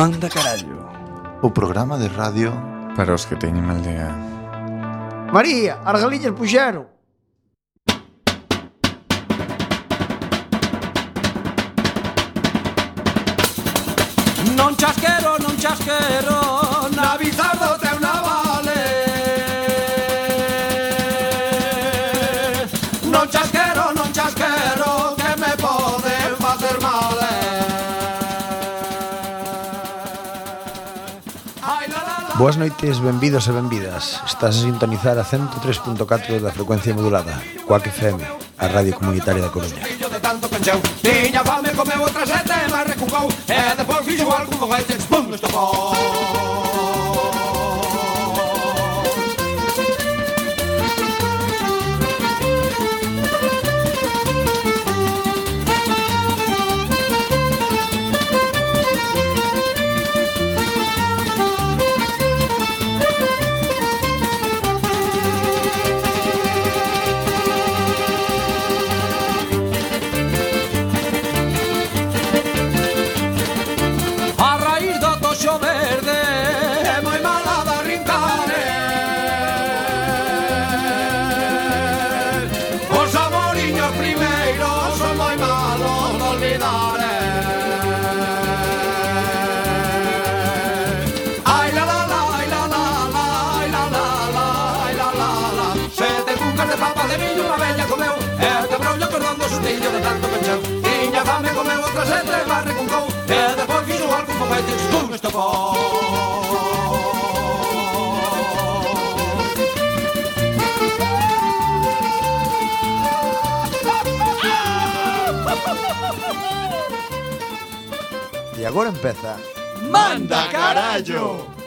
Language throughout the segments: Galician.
Manda Carallo. O programa de radio. Para os que teñen mal día. María, as galillas puxeron. Non chasquero, non chasquero. Boas noites, benvidos e benvidas. Estás a sintonizar a 103.4 da frecuencia modulada, Coac FM, a Radio Comunitaria da Coruña. De tanto penseu, tiña fame, comeu outra sete, mas recucou, e depois fixo algo, foguetes, pum, estopou. sempre barre con cou E depois fixo algo con feites con estopón E agora empeza Manda carallo!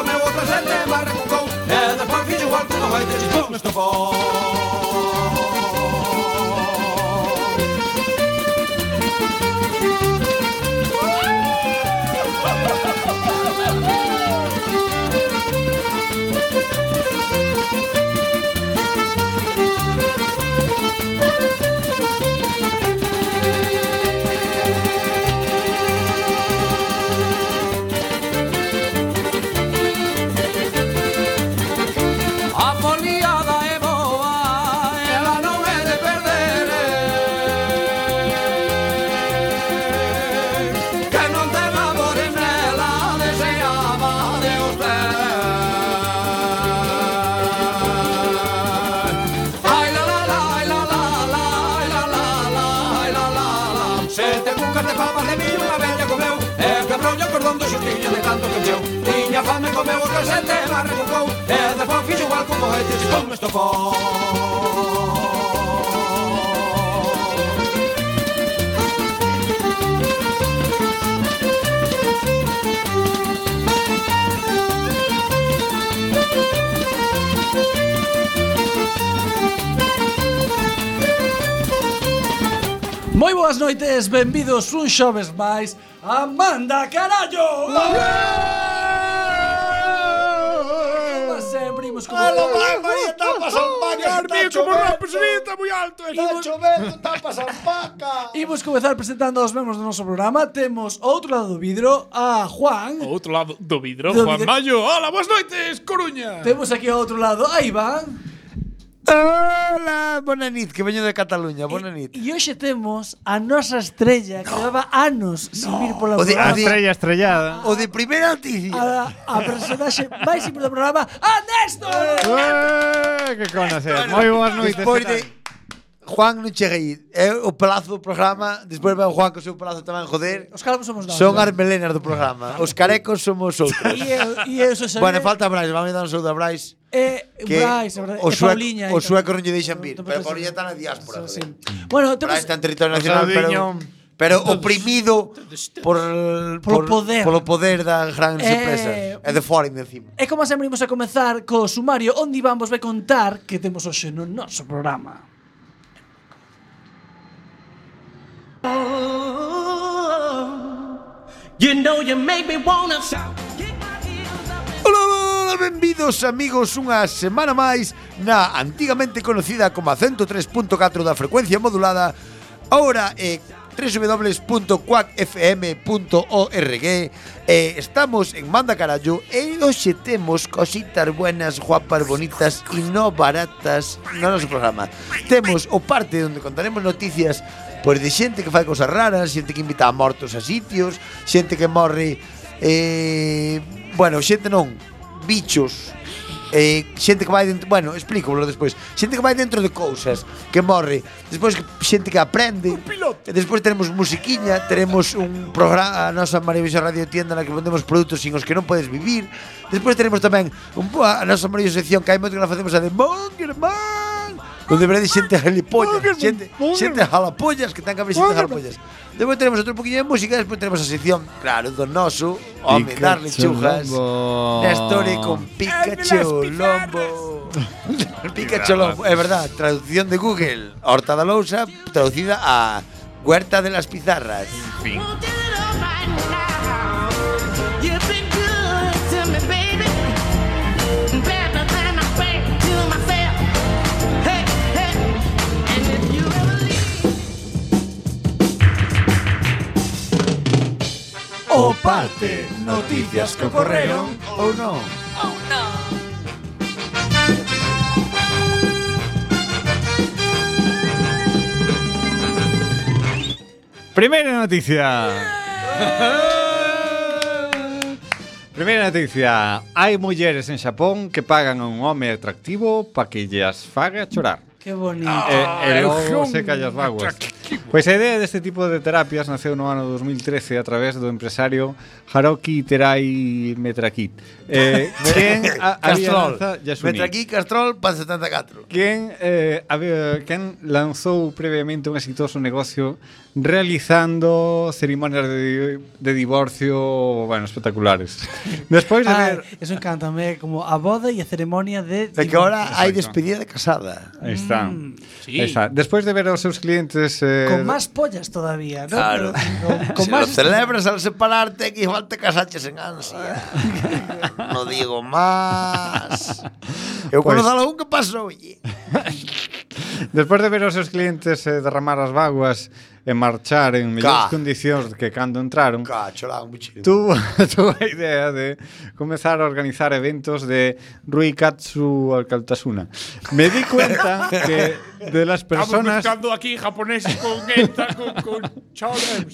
como eu outra gente, mas recucou. gol. Eh, é da parvilha o arco, não vai ter desbom, mas não Cortoulle o cordón do xustiño de tanto que cheu Tiña fame comeu o calcete e barra bucou E eh, despois fixo igual co cohete e pum estocou Moi boas noites, benvidos un xoves máis Amanda Carallo! Como sempre imos como... Alo, María, tapas a Paca. Carmi, como representa moi alto! Está chovendo, tapas a Paca. Imos comezar presentando os membros do noso programa. Temos outro lado do vidro a Juan. Outro lado do vidro, do Juan vidro. Mayo. Hola, boas noites, Coruña! Temos aquí ao outro lado a Iván. Hola, bona nit, que veño de Cataluña, bona nit. E, hoxe temos a nosa estrella que leva anos sin vir pola o de, programa. A estrella estrellada. O de primeira noticia. A, a personaxe máis simple do programa, a Néstor! Eh, eh, que conoce. Moi boas noites. Despois de Juan non cheguei. É o pelazo do programa, despois vai o Juan co seu pelazo tamén joder. Os carecos somos nós. Son as melenas do programa. Os carecos somos outros. e eu, e eu, bueno, falta Brais, vamos dar un saúdo a Brais. Eh, que Brais, verdade, o, Sua, Paulinha, o sueco non lle deixan vir, no, pero Paulinha está na diáspora. Sí. Bueno, temos... está en territorio nacional, pero... Pero oprimido por, por, poder. polo poder das grandes eh, empresas e de fora encima. E como sempre imos a comezar co sumario onde Iván vos vai contar que temos hoxe no noso programa. Oh, you know you make me wanna shout Saúdo benvidos amigos unha semana máis na antigamente conocida como 103.4 da frecuencia modulada Ahora é www.quackfm.org eh, Estamos en Manda Carallo e hoxe temos cositas buenas, guapas, bonitas e no baratas no noso programa. Temos o parte onde contaremos noticias pois de xente que fai cousas raras, xente que invita a mortos a sitios, xente que morre eh, bueno, xente non, bichos eh, xente que vai dentro, bueno, explico despois. Xente que vai dentro de cousas, que morre, despois xente que aprende. E. Despois teremos musiquiña, teremos un programa a nosa maravillosa radio tienda na que vendemos produtos sin os que non podes vivir. Despois teremos tamén un, a nosa maravillosa sección que hai moito que la facemos a de Monger Man onde verede xente jalipollas, xente, xente jalapollas, que haber xente jalapollas. Despois tenemos outro poquinho de música, despois tenemos a sección, claro, do noso, home, darle chujas. Na historia con Pikachu Lombo. Pikachu Lombo, é verdad, traducción de Google. Horta da Lousa, traducida a Huerta de las Pizarras. Won't you O parte, noticias que ocorreron ou non. Ou non. Primeira noticia. Primeira noticia. Hai mulleres en Xapón que pagan a un home atractivo para que llas faga chorar. Que bonito. Ah, e, e logo seca as vaguas. Pois a idea deste tipo de terapias naceu no ano 2013 a través do empresario Haroki Terai Metrakit. Eh, quen a, Castrol. Metrakit Castrol para 74. Quen, eh, había, quen lanzou previamente un exitoso negocio realizando cerimonias de, de divorcio, bueno, espectaculares. Despois de ver... Eso encantame, como a boda e a ceremonia de... De que ahora hai despedida de casada. Aí está. Mm, sí. Ahí está. Despois de ver aos seus clientes... Eh... Con máis pollas todavía, ¿no? Claro. Con, con si más... lo celebras al separarte, que igual te casaches en ansia. no digo máis. Eu pues... conozco algún que pasou, oye. Despois de ver os seus clientes eh, derramar as vaguas e marchar en mellores Ca. condicións que cando entraron, Cacho, lá, un bichito. tuvo, tuvo a idea de comenzar a organizar eventos de Ruikatsu Alcaltasuna. Me di cuenta que de las Estamos personas mezclando aquí japoneses con esta, con, con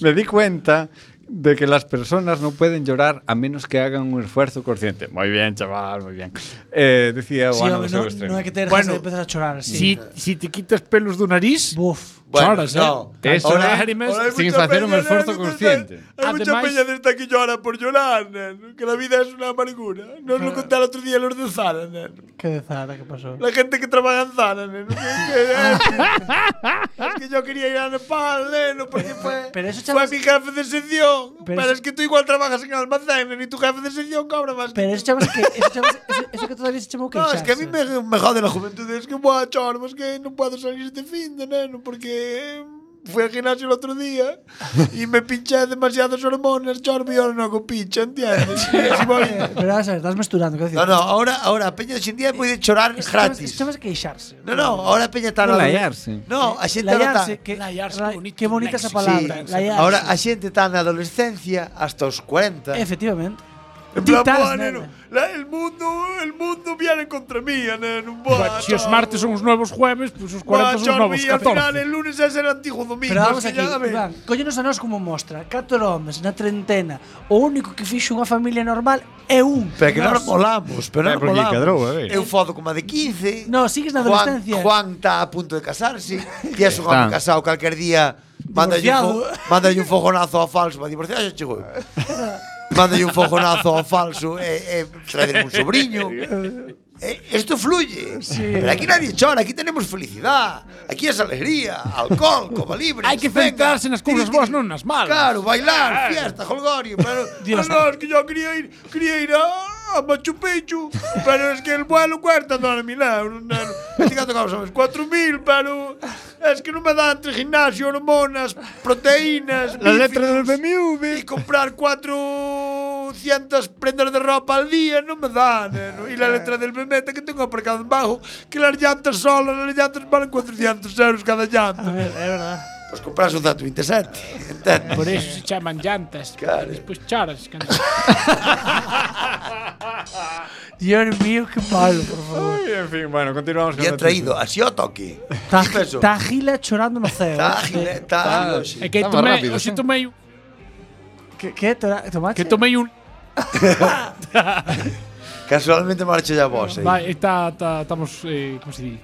me di cuenta de que las personas no pueden llorar a menos que hagan un esfuerzo consciente. Muy bien, chaval, muy bien. Eh, decía Sí, Juan no, no, hai que ter Bueno, bueno, de empezar a chorar así. Si, si te quitas pelos do nariz, Buf. Bueno, choras, no. eh? Eso Ahora, lágrimas, Ahora sin mucha hacer un neno, consciente. Hay mucha Además- peña de esta que llora por llorar, neno, que la vida es una amargura. Nos lo conté el otro día los de Zara, neno. Que de Zara, que pasó? La gente que trabaja en Zara, que- es que yo quería ir a Nepal, neno, porque fue, Pero eso, fue mi jefe de sección. Pero Pero, eso- es que tú igual trabajas en almacén, neno, y tu jefe de sección cobra más Pero que eso chamas que eso, chamas, eso, eso que todavía se chamou No, queixarse. es que a mí me, me jode la juventud. Es que, buah, chorbo, es que no puedo salir este fin de neno, porque fui al gimnasio el otro día y me pinché demasiadas hormonas, yo no con pincha, ¿entiendes? si voy... Eh, pero a ver, estás mesturando, decir? No, no, ahora, ahora a peña de xindía puede eh, chorar es, gratis. Estamos que queixarse. No, no, ahora a peña está... No, laiarse. No, eh, a xente laiarse, está... Que, laiarse, bonito, que bonita esa palabra. Sí, laiarse. Ahora a xente está na adolescencia hasta os 40. Efectivamente. En plan, boa, neno, la, el mundo, el mundo viene contra mí, neno, boa. Si os martes son os nuevos jueves, pues os 40 son os novos 14. Al final, el lunes é ser antigo domingo. Pero vamos aquí, Iván, collenos a nós como mostra. Catro homes na trentena. O único que fixo unha familia normal é un. Pero que non molamos, pero non molamos. Cadrou. Eu fodo como a de 15. No, sigues na adolescencia. Juan está a punto de casarse. Ti és un home casado calquer día. Manda un, fo manda un fogonazo a falso para divorciarse, chegou. Mándale un fogonazo ao falso e, e traer un sobrinho. Esto fluye. Sí. Pero aquí nadie chora, aquí tenemos felicidad, aquí es alegría, alcohol, coma libre. Hai que centrarse nas cousas boas, non nas malas. Claro, bailar, fiesta, holgorio, pero Dios, no, es que yo quería ir, quería ir a, a Machu Picchu, pero es que el vuelo cuesta 9.000 euros. Es que tocamos 4.000, pero es que non me dan entre gimnasio, hormonas, proteínas, la letra del BMW e comprar 400 prendas de ropa al día non me dan eh, e la letra del BMW que tengo aparcado en bajo que las llantas solas, las llantas valen 400 euros cada llanta. A ver, é verdade Pues compras un 127, entendes? Por eso se chaman llantas. Claro. Despois choras. cando- Dios mío, qué malo, por favor. Ay, en fin, bueno, continuamos con Y han noticias. traído así ao toque. Tá, ¿Qué peso? tá Gila chorando no ceo. Tá, eh. Gile, tá, Yoshi. É que Está máis tomei, rápido, hoxe sí. tomei un, Que, que Tora- tomache? que tomei un, Casualmente marcha ya vos, eh. vai, está, está, estamos, eh, como se di?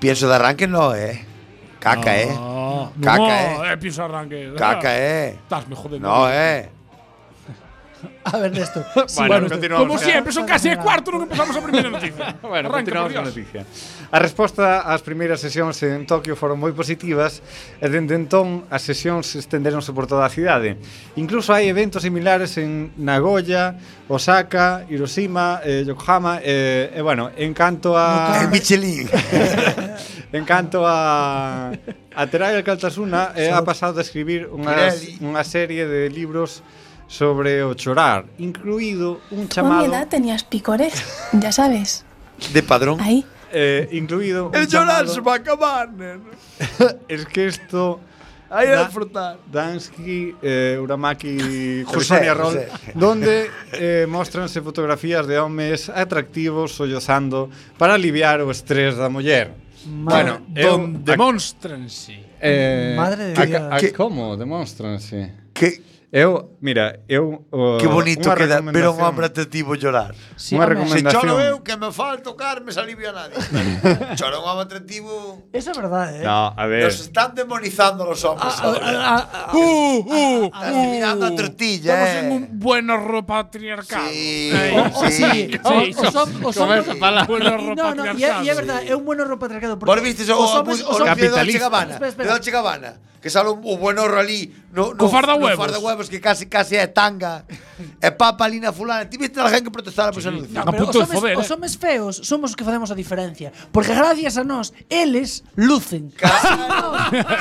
Pienso de arranque no, eh. Caca, eh. No, Caca, no, eh. eh, arranque. Caca, eh. Estás me jodendo. No, eh. A ver, Néstor. Sí, bueno, bueno, continuamos. Como siempre, son casi as cuarto, non empezamos a primeira noticia. bueno, Arranca, continuamos a noticia. A resposta ás primeiras sesións en Tokio foron moi positivas e dende entón as sesións estenderonse por toda a cidade. Incluso hai eventos similares en Nagoya, Osaka, Hiroshima, eh, Yokohama e, eh, bueno, en canto a... En Michelin. en canto a... A Terai Alcaltasuna eh, ha pasado a escribir unha, unha serie de libros sobre o chorar, incluído un chamado... Con mi edad tenías picores, ya sabes. De padrón. Ahí. Eh, incluído un El chamado... chorar se va a acabar, neno. es que isto... Aí a disfrutar. Dansky, eh, Uramaki, José Arrol, donde eh, mostranse fotografías de homes atractivos sollozando para aliviar o estrés da muller. Madre, bueno, don, demonstranse. Eh, Madre de Dios. Como demonstranse? Que Eu, mira, eu... Uh, que bonito queda, pero ver un hombre te tivo llorar. Sí, unha recomendación. Se choro eu, que me fal tocar, me a nadie. choro un hombre atractivo... Esa é verdade, eh? No, a ver... Nos están demonizando los hombres. Ah, ahora. Ah, ah, ah. uh, ah, uh, ah, uh, uh, mirando a tortilla, Estamos eh. en un bueno patriarcado. Oh, oh, sí, sí. Oh, sí. sí. Os. Bueno no, no, e é verdade, é un bueno patriarcado. Volviste o, o, o, o, o, o, o, o, o, o, o, o, o, o, o, que sale un Buenorro ali no, no, Co farda huevos. No farda huevos que case case é tanga. e papa ali na fulana. Ti viste a gente que protestara por sí, ser no, pero os homes, foder, os eh. homes feos somos os que facemos a diferencia, porque gracias a nós eles lucen.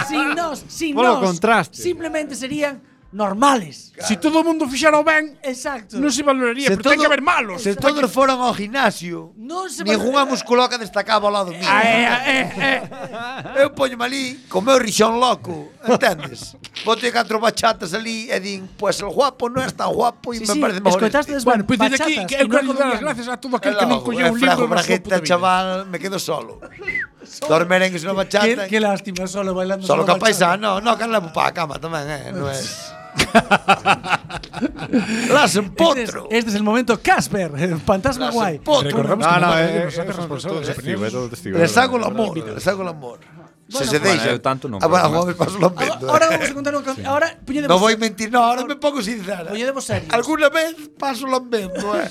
Sin nós, sin nós, sin nós, simplemente serían normales. Claro. Si todo o mundo fixara o ben, Exacto. non se valoraría, se pero todo, ten que haber malos. Se todos foran ao gimnasio, non se ninguna musculoca destacaba ao lado mío. Ah, eh, ah, eh, eh, eh. Eu poño ali, con meu rixón loco, entendes? Bote catro bachatas ali e din, pois pues, el guapo non é tan guapo e sí, me sí, parece mejor. Escoitaste este. bueno, pois pues, desde aquí, que eu quero dar as gracias a todo aquel que non colleu un libro. Frajo, bragueta, chaval, me quedo solo. Dos merengues unha bachata. Qué, qué lástima, solo bailando Solo solo ca paisano, no, que levo pa a cama tamén, eh, non é. Las en Este es, potro. este es el momento Casper, el fantasma Las guay. potro. Recordamos No, que no, no, eh, saca eh, é todo testigo. Les hago el amor, les hago el amor. Bueno, se se bueno, deixa. Eu tanto non. Ah, agora, agora me paso lambendo. Agora eh. vamos a contar un canción. Sí. puñedemos... Non vou mentir, non, ahora me pongo sincera. Eh. Puñedemos serios. Alguna vez paso lambendo, eh.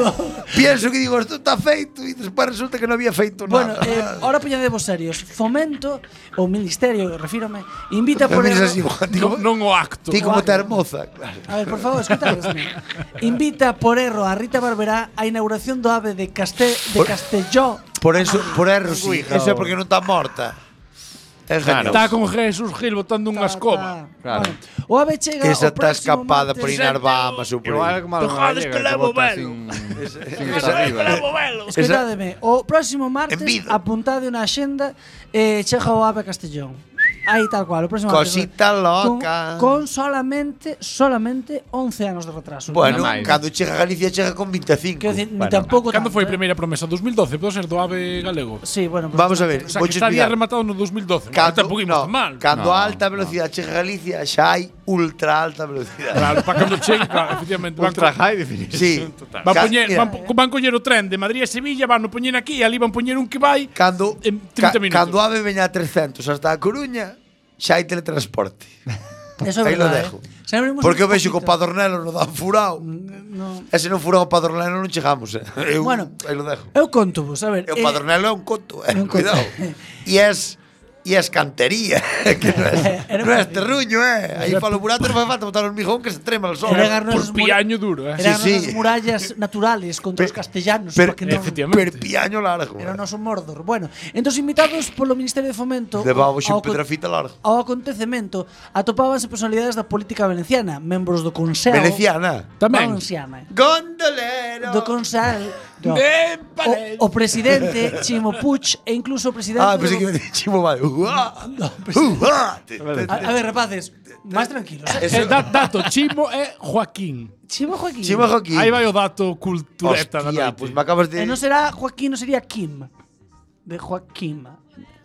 Pienso que digo, isto está feito e despois resulta que non había feito nada. Bueno, eh, ahora puñedemos serios. Fomento, o ministerio, refírome, invita por... erro. Así, digo, non, non o acto. Ti como te moza, claro. A ver, por favor, escúchame. invita por erro a Rita Barberá a inauguración do AVE de, Castel, de por, Castelló. Por eso, ah, por erro, sí. Eso é porque non está morta. É claro. Está con Jesús Gil botando unha escoba. Claro. Bueno, o ave chega Esa está escapada por inar Bahamas ou por aí. Tojadas que levo velo. Esa arriba. Escoitademe, o próximo martes apuntade unha axenda e eh, chega o ave Castellón. Aí tal cual, o próximo Cosita loca. Con, con solamente solamente 11 anos de retraso. Bueno, cando chega a Galicia chega con 25. Que decir, bueno, tampouco Cando foi a primeira promesa 2012, pode ser do AVE galego. Sí, bueno, pues, vamos a ver, o sea, que estaría rematado no 2012. Cando, no, tampouco no, mal. Cando no, a alta velocidade no. chega a Galicia, xa hai ultra alta velocidade. Claro, para cando chega, efectivamente. Ultra van, high definition. Sí. Total. Van, poñer, van, van coñer o tren de Madrid a Sevilla, van o poñer aquí, e ali van poñer un que vai cando, en 30 ca, minutos. Cando ave veña a 300 hasta a Coruña, xa hai teletransporte. Eso é verdade. Eh? Porque eu vexo que o Padornelo mm, non dan furado. No. E se non furado o Padornelo non chegamos, eh. Eu, bueno, aí lo dejo. Eu conto vos, a ver. E o Padornelo eh, é un conto, eh. Un conto. Cuidado. e es e a escantería que non é, non é terruño, eh. Aí falo burato, non fai falta botar un mijón que se trema el sol. Era por piaño duro, eh. Eran sí, sí. murallas naturales contra per, os castellanos, per, que non, per piaño largo. Era o eh. noso Mordor. Bueno, entón invitados polo Ministerio de Fomento de Babo ao, Pedrafita Largo. Ao acontecemento atopábanse personalidades da política valenciana, membros do Consello. Veneciana. Tamén. Valenciana. Gondolero. Do Consello o, o presidente Chimo Puig e incluso o presidente Ah, pensei do- que me chimo vai. Uá. Uá. Te- te- a, a ver, rapaces, máis tranquilos. eh. Eh, da, dato, Chimo e Joaquín. Chimo Joaquín. Chimo Joaquín. Aí vai o dato cultureta da Hostia, noite. pues me acabas de E non será Joaquín, non sería Kim. De Joaquín.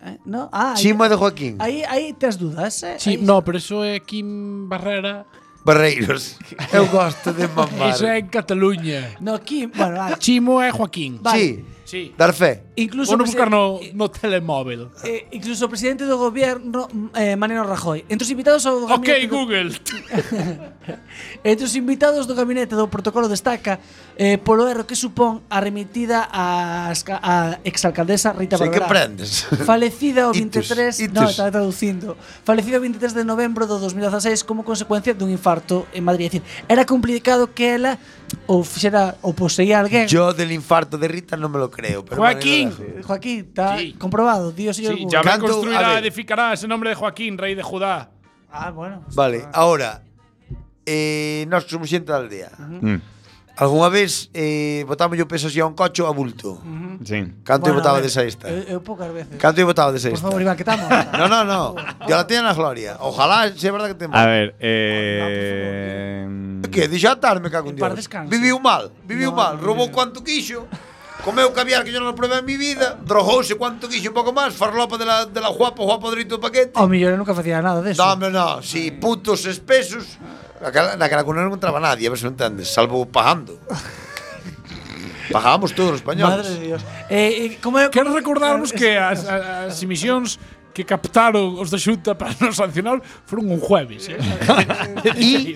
Eh, no? Ah, Chimo de Joaquín. Aí, aí tes dudas, eh? No, pero eso é Kim Barrera. Barreiros. Eu gosto de mamar. Iso é en Cataluña. No, aquí, bueno, vale. Chimo é Joaquín. Vale. Sí. sí. Dar fe. Incluso Vou buscar no, eh, no telemóvel. Eh, incluso o presidente do goberno eh, Mariano Rajoy. Entre os invitados ao gabinete Ok, do... Google. Entre os invitados do gabinete do protocolo destaca eh, polo erro que supón a remitida a, a exalcaldesa Rita Sei Barberá. que prendes. Falecida o 23, itus, itus. no, está traducindo. Falecida o 23 de novembro do 2016 como consecuencia dun infarto en Madrid, decir, era complicado que ela ou fixera ou poseía alguén. Yo del infarto de Rita non me lo creo, pero Joaquín yo dejo. Joaquín, está Sí. comprobado, Dios señor Sí, Google. ya me Canto, a construirá, ver. edificará ese nombre de Joaquín, rey de Judá. Ah, bueno. Vale, ahora eh, nós somos xente da aldea. Mm, Algúnha vez eh, botamos yo peso así a un cocho a bulto. sí. Canto Bueno, botaba a ver, de sexta? Eu, eu poucas veces. Canto eu botaba de Por favor, Iván, que estamos. No, no, no. Yo la tenía en la gloria. Ojalá sea verdad que te A ver, eh. Que dixo a tarde me cago en Para Dios. descanso. Viviu mal, viviu No, mal. no, Robou no. cuanto quixo. comeu caviar que yo non probé en mi vida, drogouse cuanto quixo un pouco máis, farlopa de la, de la guapo, guapo drito paquete. O millón nunca facía nada de eso. No, hombre, no, si putos espesos, naquela, naquela cuna non entraba nadie, a ver se me entendes, salvo pajando. Pagábamos todos os españoles. Madre de Dios. Eh, eh, como, Quero recordarnos eh, que as, as, as emisións que captaron os da Xunta para non sancionar foron un jueves. Eh? y,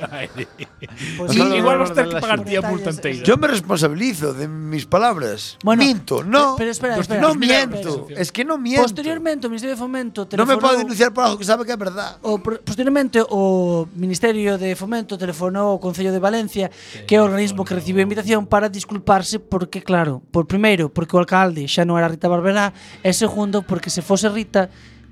pues y no, igual vas ter que pagar ti a multa inteira. Yo me responsabilizo de mis palabras. Bueno, minto, no. Eh, pero espera, espera. No miento, es que no miento. Posteriormente o Ministerio de Fomento telefonou... Non me pode denunciar por algo que sabe que é verdad. O, posteriormente o Ministerio de Fomento telefonou ao Concello de Valencia, sí, que é o organismo que recibiu a invitación para disculparse porque, claro, por primeiro, porque o alcalde xa non era Rita Barberá, e segundo, porque se fose Rita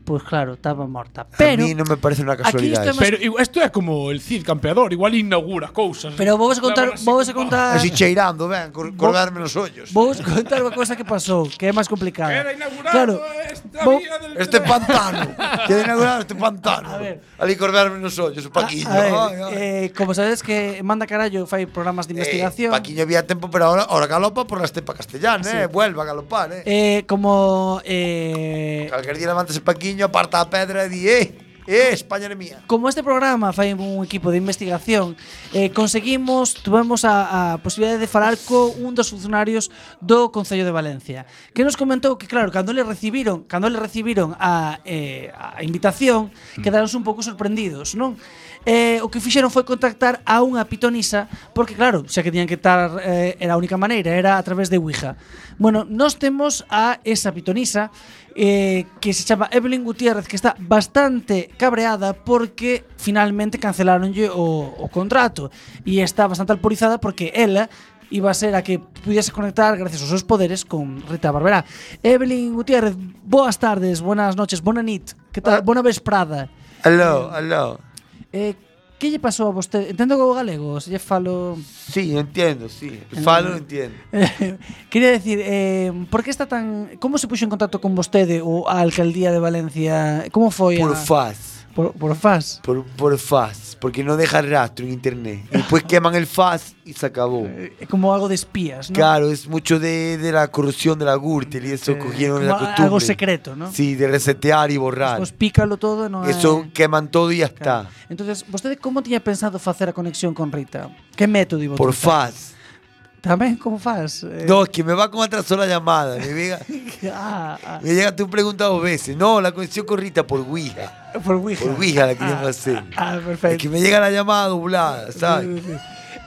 pois claro, estaba morta. Pero a mí no me parece una aquí isto é casualidad. máis- Pero isto é como el Cid campeador, igual inaugura cousas. Pero vou vos contar, vou vos contar Así cheirando, ven, cor colgarme los hoyos. Vou vos contar unha cosa que pasou, que é máis complicada. Queda inaugurado Claro, esta vou- vía del Este pantano. Queda inaugurado este pantano. A ver. Ali colgarme los hoyos, Paquiño. A, a ver, Ay, ay. eh, como sabedes que Manda Carallo fai programas de investigación. Eh, Paquiño había tiempo, pero ahora, ahora galopa por la estepa castellana, eh. Vuelve a galopar, eh. Eh, como eh, Calquer día levántase Paquiño, camiño, aparta a pedra e di, eh, Eh, España é mía. Como este programa fai un equipo de investigación, eh, conseguimos, tuvemos a, a posibilidade de falar co un dos funcionarios do Concello de Valencia, que nos comentou que claro, cando le recibiron, cando le recibiron a, eh, a invitación, mm. quedaronse un pouco sorprendidos, non? eh, o que fixeron foi contactar a unha pitonisa porque claro, xa que tiñan que estar eh, era a única maneira, era a través de Ouija. Bueno, nós temos a esa pitonisa eh, que se chama Evelyn Gutiérrez que está bastante cabreada porque finalmente cancelaronlle o, o contrato e está bastante alporizada porque ela iba a ser a que pudiese conectar gracias aos seus poderes con Rita Barberá. Evelyn Gutiérrez, boas tardes, buenas noches, bona nit, que tal, ah. bona vesprada. Aló, eh. aló. Eh, que lle pasou a vostede? Entendo que o galego, se lle falo... Sí, entiendo, sí. Falo, entiendo. Quería decir, eh, por que está tan... Como se puxo en contacto con vostede ou a Alcaldía de Valencia? Como foi Por a... faz. Por, por faz? Por, por faz. Porque no deja rastro en internet. Y después queman el faz y se acabó. Eh, como algo de espías, ¿no? Claro, es mucho de, de la corrupción de la Gürtel y eso cogieron como la costumbre. algo secreto, ¿no? Sí, de resetear y borrar. Pues pícalo todo, non é- Eso queman todo y ya Claro. está. Entonces, vostede como tiña pensado facer a conexión con Rita? Que método iba a Por utilizar? Tamén, como faz? Eh, No, que me va con atraso la llamada. Me llega, ah, ah, me llega tu pregunta dos veces. No, la conexión con Rita por Ouija. por Ouija. Por Ouija la queríamos hacer. Ah, Es perfecto. que me llega la llamada doblada, ¿sabes?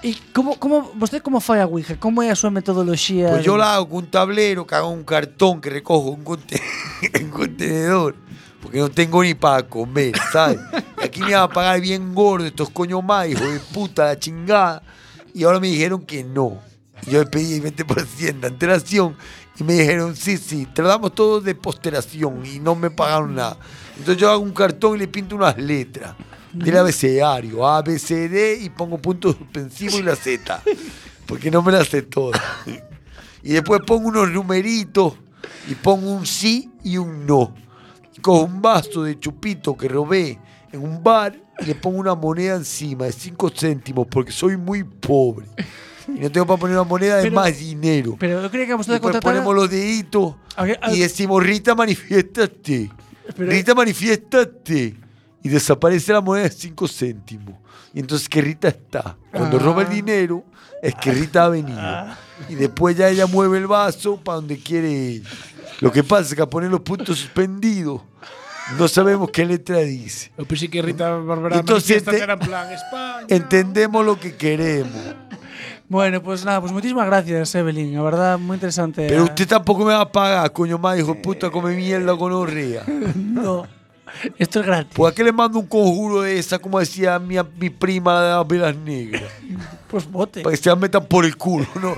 E como, como, vostede como fai a Ouija? Como é a súa metodoloxía? Pues yo la hago con un tablero, que hago un cartón que recojo un, un contenedor. Porque no tengo ni para comer, ¿sabes? Y aquí me iban a pagar bien gordo estos coño más, hijo de puta, la chingada. Y ahora me dijeron que no. Y yo pedí 20% de antelación y me dijeron, sí, sí, te lo damos todo de posteración y no me pagaron nada. Entonces yo hago un cartón y le pinto unas letras del abecedario, A, B, C, D y pongo punto suspensivo y la Z. Porque no me la sé. Y después pongo unos numeritos y pongo un sí y un no. Y cojo un vaso de chupito que robé en un bar y le pongo una moneda encima de 5 céntimos porque soy muy pobre. Y no tengo para poner una moneda de Pero- más dinero. Pero eu creía que vostede Después contratara... ponemos los deditos A a- y decimos, Rita, manifiéstate. Pero- Rita, manifiéstate. Y desaparece la moneda de 5 céntimos. Y entonces que Rita está. Cuando Ah. roba el dinero, es que Rita ha venido. Y después ya ella mueve el vaso para donde quiere ir. Lo que pasa es que a poner los puntos suspendidos, no sabemos qué letra dice. Eu pensei que Rita Barberá Entonces, manifiesta te- era en plan España. Entendemos lo que queremos. Bueno, pues nada, pues muchísimas gracias, Evelyn. La verdad, muy interesante. Pero usted tampoco me va a pagar, coño más, hijo puta, come mierda con orrea. No, esto es gratis. A qué le mando un conjuro de esa, como decía mi, mi prima de las velas negras. Pues bote. Para que se la metan por el culo, ¿no?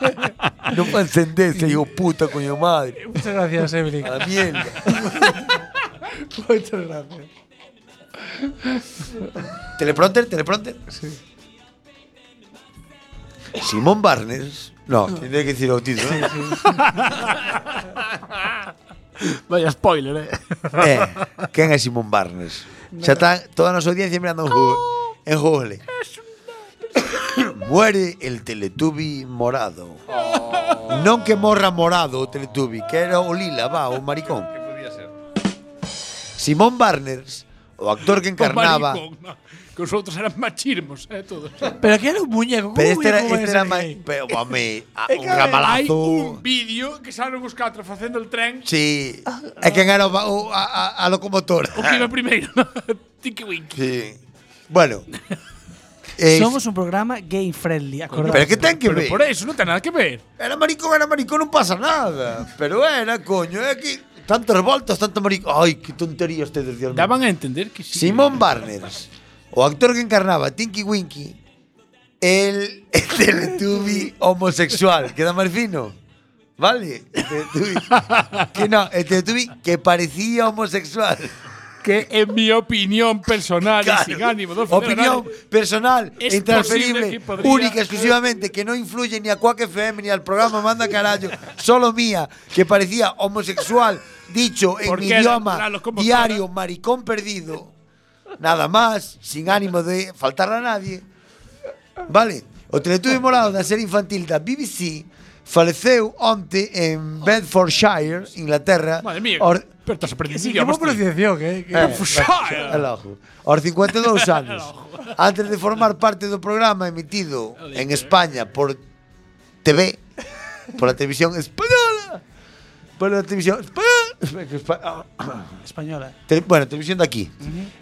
No para encenderse, hijo puta, coño madre. Muchas gracias, Evelyn. A la mierda. Muchas gracias. ¿Teleprompter? ¿Teleprompter? Sí. Simón Barnes. No, no. que decir o título. ¿no? Sí, sí. Vaya spoiler, eh. eh quen é Simón Barnes? Xa está toda a nosa audiencia mirando en Google. Oh, en Google. Muere el Teletubi morado. Oh. Non que morra morado o Teletubi, que era o lila, va, o maricón. Podía ser? Simón Barnes, o actor que encarnaba... O maricón, no. Que os outros eran machismos, eh, todos. Pero aquí era un muñeco. Pero este era, ¿cómo este es era máis... Pero, home, a- É un que Hai ramalazo... un vídeo que salen os catro facendo el tren Sí. É quen era o, o, a, a, a locomotora. O que iba primeiro? Tiki Winky. Sí. Bueno. eh, Somos un programa gay friendly. Pero que ten que Pero ver. por eso non ten nada que ver. Era maricón, era maricón, non pasa nada. Pero era, coño, é que tantas voltas, tanto maricón. Ai, que tontería ustedes, Dios mío. Daban a entender que sí. Simón Barnes, o actor que encarnaba a Tinky Winky, el, el Teletubby homosexual. Queda máis fino. ¿Vale? El Teletubby. que no, el Teletubby que parecía homosexual. Que en mi opinión personal Claro. y sin ánimo Opinión personal, Es e intransferible, podría- única, exclusivamente, que no influye ni a Quack FM ni al programa Manda Carajo, solo mía, que parecía homosexual, dicho en mi idioma la diario, maricón perdido, nada más, sin ánimo de faltar a nadie. Vale, o Teletubby Morado da serie infantil da BBC faleceu onte en Bedfordshire, Inglaterra. Madre mía, or, pero estás predicción. Sí, predicción, eh? Que... Bedfordshire. Aos 52 anos. antes de formar parte do programa emitido en eh. España por TV, por a televisión española, por a televisión española, Española. Te- bueno, televisión de aquí.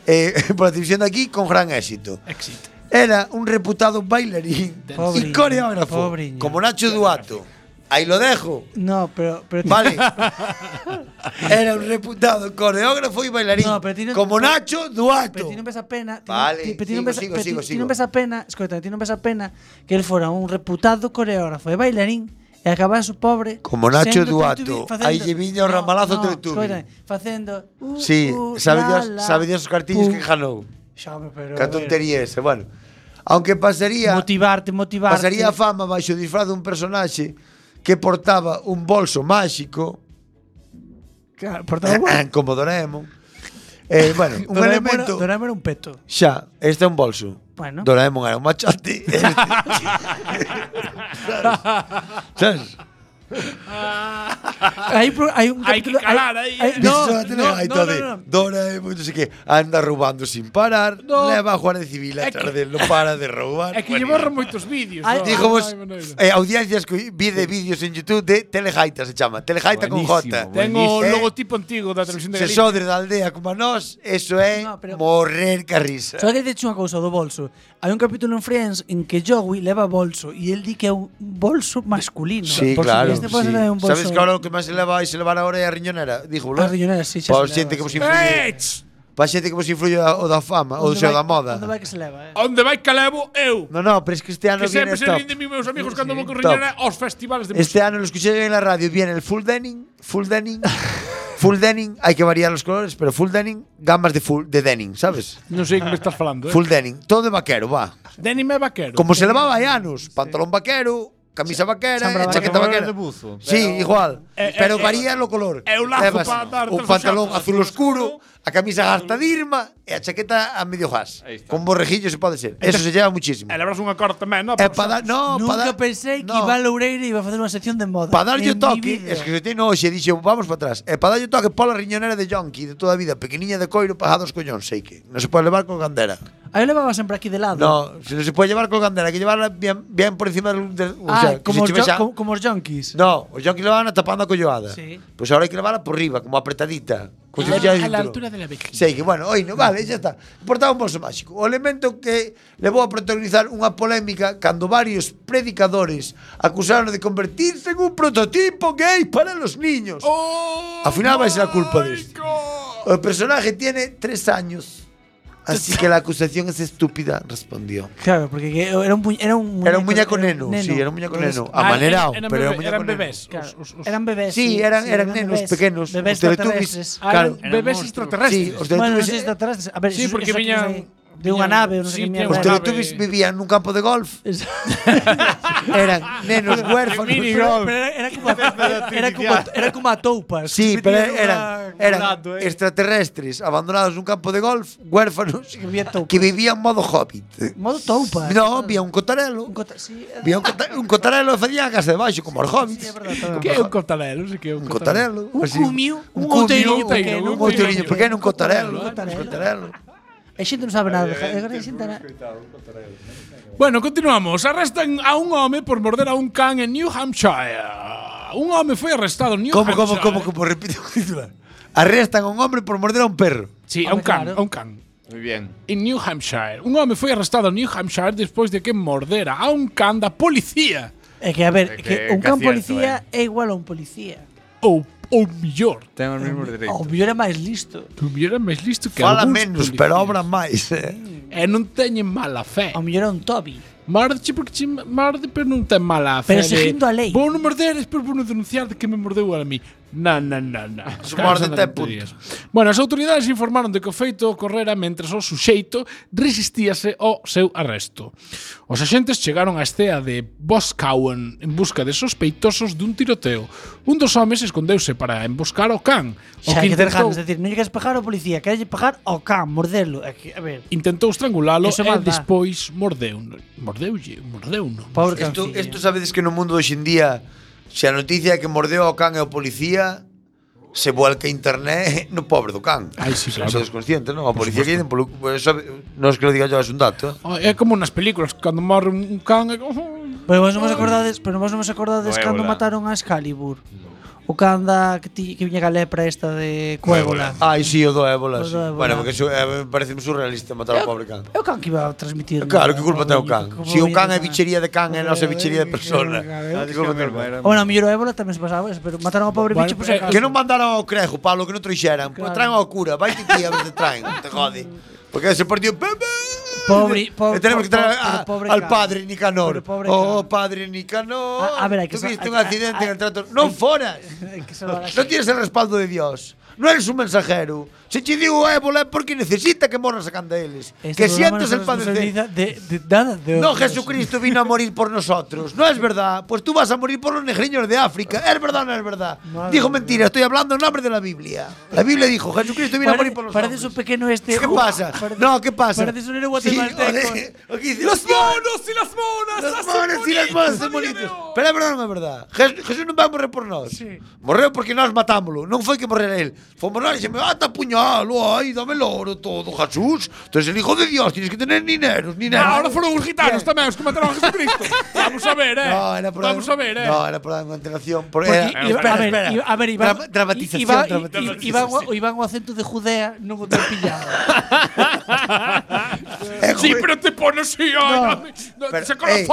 Eh, por la televisión de aquí con gran éxito. Éxito. Era un reputado bailarín y Pobriño, coreógrafo, como Nacho Duato. Ahí lo dejo. No, pero. pero Vale. Era un reputado coreógrafo y bailarín. No, pero tiene- como Nacho Duato. Pero ti non ves a pena, Vale, non- ti- pero ti non sigo, ves, sigo, sigo, ti sigo. non ves a pena, escoita, ti non ves a pena que el fora un reputado coreógrafo e bailarín e acabas o pobre como Nacho Duato aí lle viña o ramalazo no, Teletubby no, facendo uh, sí, uh, sabe Dios, sabe Dios os cartillos uh, que janou xame, pero, que tontería ese, bueno. Aunque pasaría motivarte, motivarte. pasaría a fama baixo disfraz dun personaxe que portaba un bolso máxico. Claro, portaba un como Doraemon. Eh, bueno, un Doraemon, elemento Doraemon era un peto. Xa, este é un bolso. Bueno. Doraemon era un machete. ¿Sabes? Ah. hai, hai un capítulo... Hai que calar aí. Hai, hai, ¿eh? no, no, no, hai no, no, no, Dora Doraemon, non sei que, anda roubando sin parar, no. leva a Guardia Civil a atrás del, non para de roubar. É que lle borran moitos vídeos. Ay, no, dijomos, no, no, eh, audiencias que vide vídeos en YouTube de Telejaita se chama, Telejaita con J. Tengo o eh, logotipo antigo da televisión de Galicia. Se sodre da aldea como a nós, eso é no, pero, morrer ca risa. Só que dite unha cousa do bolso. Hai un capítulo en Friends en que Joey leva bolso e el di que é un bolso masculino. Sí, claro. Este pode sí. un bolso. Sabes que ahora o que máis se leva, se levar agora é a riñonera? Dijo, A riñonera, sí, xa. Para xente que vos influye. Para xente que vos influye o da fama, o da moda. Onde vai que se leva, eh? Onde vai que levo eu? No, no, pero es que este ano que viene top. Que sempre se rinden mis meus amigos cando vou con riñonera aos festivales de Este ano, lo escuché en la radio, viene el full denim, full denim, Full denim, hai que variar os colores, pero full denim, gamas de full de denim, sabes? Non sei que me estás falando, eh. Full denim, todo de vaquero, va. Denim é vaquero. Como se levaba hai anos, pantalón vaquero, camisa vaquera, Chambra e chaqueta vaquera. De buzo, pero... Sí, igual. Eh, pero eh, varía eh, o color. É un lazo Levas para dar un pantalón azul, azul, azul oscuro, a camisa gastadírma e a chaqueta a medio gas. Con borrejillos se pode ser. Eso se lleva muchísimo. E lebrás unha cor tamén, no? Eh, e pa dar, no, Nunca pa dar, pensei que no. Iván Loureiro iba a facer unha sección de moda. Para darlle toque, es que se tiene hoxe, dixo, vamos para atrás. Eh, e para darlle toque pola riñonera de Yonki de toda a vida, pequeniña de coiro, pagada dos collóns, sei que. Non se pode levar con candera. Aí levaba sempre aquí de lado. No, se non se pode llevar con candela, que llevarla bien, bien por encima del... del ah, o sea, ah, como, os xa... como, como os yonkis. No, os yonkis levaban tapando a colloada. Sí. Pois pues agora hai que levarla por riba, como apretadita. Colle a, a la altura de la vejiga. Sei que, bueno, oino, vale, xa está. Portaba un bolso máxico. O elemento que levou a protagonizar unha polémica cando varios predicadores acusaron de convertirse en un prototipo gay para los niños. Oh, Al final vai ser a culpa disto. O personaje tiene tres años. Así que la acusación es estúpida, respondió. Claro, porque que era un, era un muñeco, Era un muñeco neno, sí, era un muñeco neno. Amanerado, Ah, eran pero era un muñeco eran neno. bebés. Claro, Os- os- eran bebés. Sí, eran- eran nenos bebés. pequenos, Bebés extraterrestres. Ah, Claro. eran bebés monstruos. extraterrestres. Sí, os Bueno, extraterrestres. A ver, Sí, porque viñan- de unha nave, non sei sí, que mierda. Os Teletubbies vivían nun campo de golf. eran nenos huérfanos. Era, como era como era como a toupa. Sí, pero eran eran eh. extraterrestres abandonados nun campo de golf, huérfanos que vivían modo hobbit. Modo toupa. No, vía un cotarelo. Un cotarelo, sí. Vía un, cota, un cotarelo facían a casa de baixo como os hobbits. Sí, que é un cotarelo, sí que é un cotarelo. Un cumio, un outeirinho pequeno, un outeirinho pequeno, un cotarelo, un cotarelo. A xente non sabe nada. xente na- Bueno, continuamos. Arrestan a un home por morder a un can en New Hampshire. Un home foi arrestado en New Como, Hampshire. como, como, como, repite o titular. Arrestan a un hombre por morder a un perro. Sí, a un can, claro. a un can. Muy bien. En New Hampshire. Un home foi arrestado en New Hampshire despois de que mordera a un can da policía. É que, a ver, É que, que- un can policía é igual a un policía. Ou, ou millor ten o mesmo dereito. O mellor é máis listo. O mellor é máis listo que Fala menos, policías. pero obra máis, eh. E non teñen mala fe. O mellor é un Toby. Marde porque che marde, pero non ten mala fe. Pero seguindo a lei. Vou non morder, despois vou non denunciar de que me mordeu a mí. Na, na, na, na. Mordete puntos. Bueno, as autoridades informaron de que o feito ocorrera mentres o suxeito resistíase ao seu arresto. Os axentes chegaron á estea de Boscawen en busca de sospeitosos dun tiroteo. Un dos homes escondeuse para emboscar ao can. O Xa, que, que ter ganas, decir, non lle queres pegar ao policía, queres pegar ao can, mordelo. A ver. Intentou estrangulalo e despois mordeu. Mordeulle, mordeu. Pobre Isto, isto sabedes que no mundo hoxe en día Se a noticia é que mordeu ao can e ao policía, se vuelca internet no pobre do can. Ai, sí, claro. Sodes conscientes, non? A policía que polo... Eso, non es que lo diga yo, é un dato. Eh? É como nas películas, cando morre un can... É como... Pero vos non vos acordades, pero vos non vos acordades Nuevo, cando mataron a Excalibur. No. O canda que, ti, que viña a lepra esta de Cuébola. Ai, si, sí, o do ébola. Sí. ébola. Bueno, porque eso, eh, parece surrealista matar o pobre can. É o can que iba a transmitir. Claro, que culpa ten o can? Si o can é bichería de can, é nosa bichería de persona. Que culpa ten o can? Bueno, a mellor o ébola tamén se pasaba, pero mataron ao pobre bicho por eh, Que non mandaron ao crejo, Pablo, que non trouxeran. Traen ao cura, vai ti a ver te traen, te jode. Porque se partido... Pepe! Pobre, eh, pobre, e tenemos que traer a, pobre, al padre Nicanor. Pobre, oh, padre Nicanor. A, a ver, hay que Tuviste un accidente a, a, en el trato. Non foras. No tienes el respaldo de Dios. No eres un mensajero. Se te digo ébola é porque necesita que morras a canda eles. Este que sientes el padecer. De, de, nada de No. Jesucristo vino a morir por nosotros. ¿No es verdad? Pues tú vas a morir por los negriños de África. ¿Es verdad o no es verdad? Madre dijo mentira, estoy hablando en nombre de la Biblia. La Biblia dijo, Jesucristo vino a morir por los Parece hombres. un pequeno este. ¿Qué pasa? Parece- No, ¿qué pasa? Parece un héroe guatemalteco. Sí, ¡Los monos y las monas! Los monos y las monas bonito, bonitos. Pero é verdade, non é verdade. Jes- Jesús non vai morrer por nós. Sí. Morreu porque nós matámolo. Non foi que morrera él. Fomos nós e dixeme, ata puñalo, ai, dame oro todo, Jesús. Tú eres el hijo de Dios, tienes que tener nineros, nineros. Ah, ahora foron os gitanos tamén os que mataron a Jesucristo. Vamos a ver, eh. No, era por Vamos a ver, eh. No, era por dar unha continuación. Por Porque, era, iba- espera, a ver, espera. iba- a ver, Iván, Dra- dramatización, Iván, dramatización. Iván, o Iván o acento de Judea non o ten pillado. Eh, Sí, pero te pones así, ay, no, no, pero, se con la ey,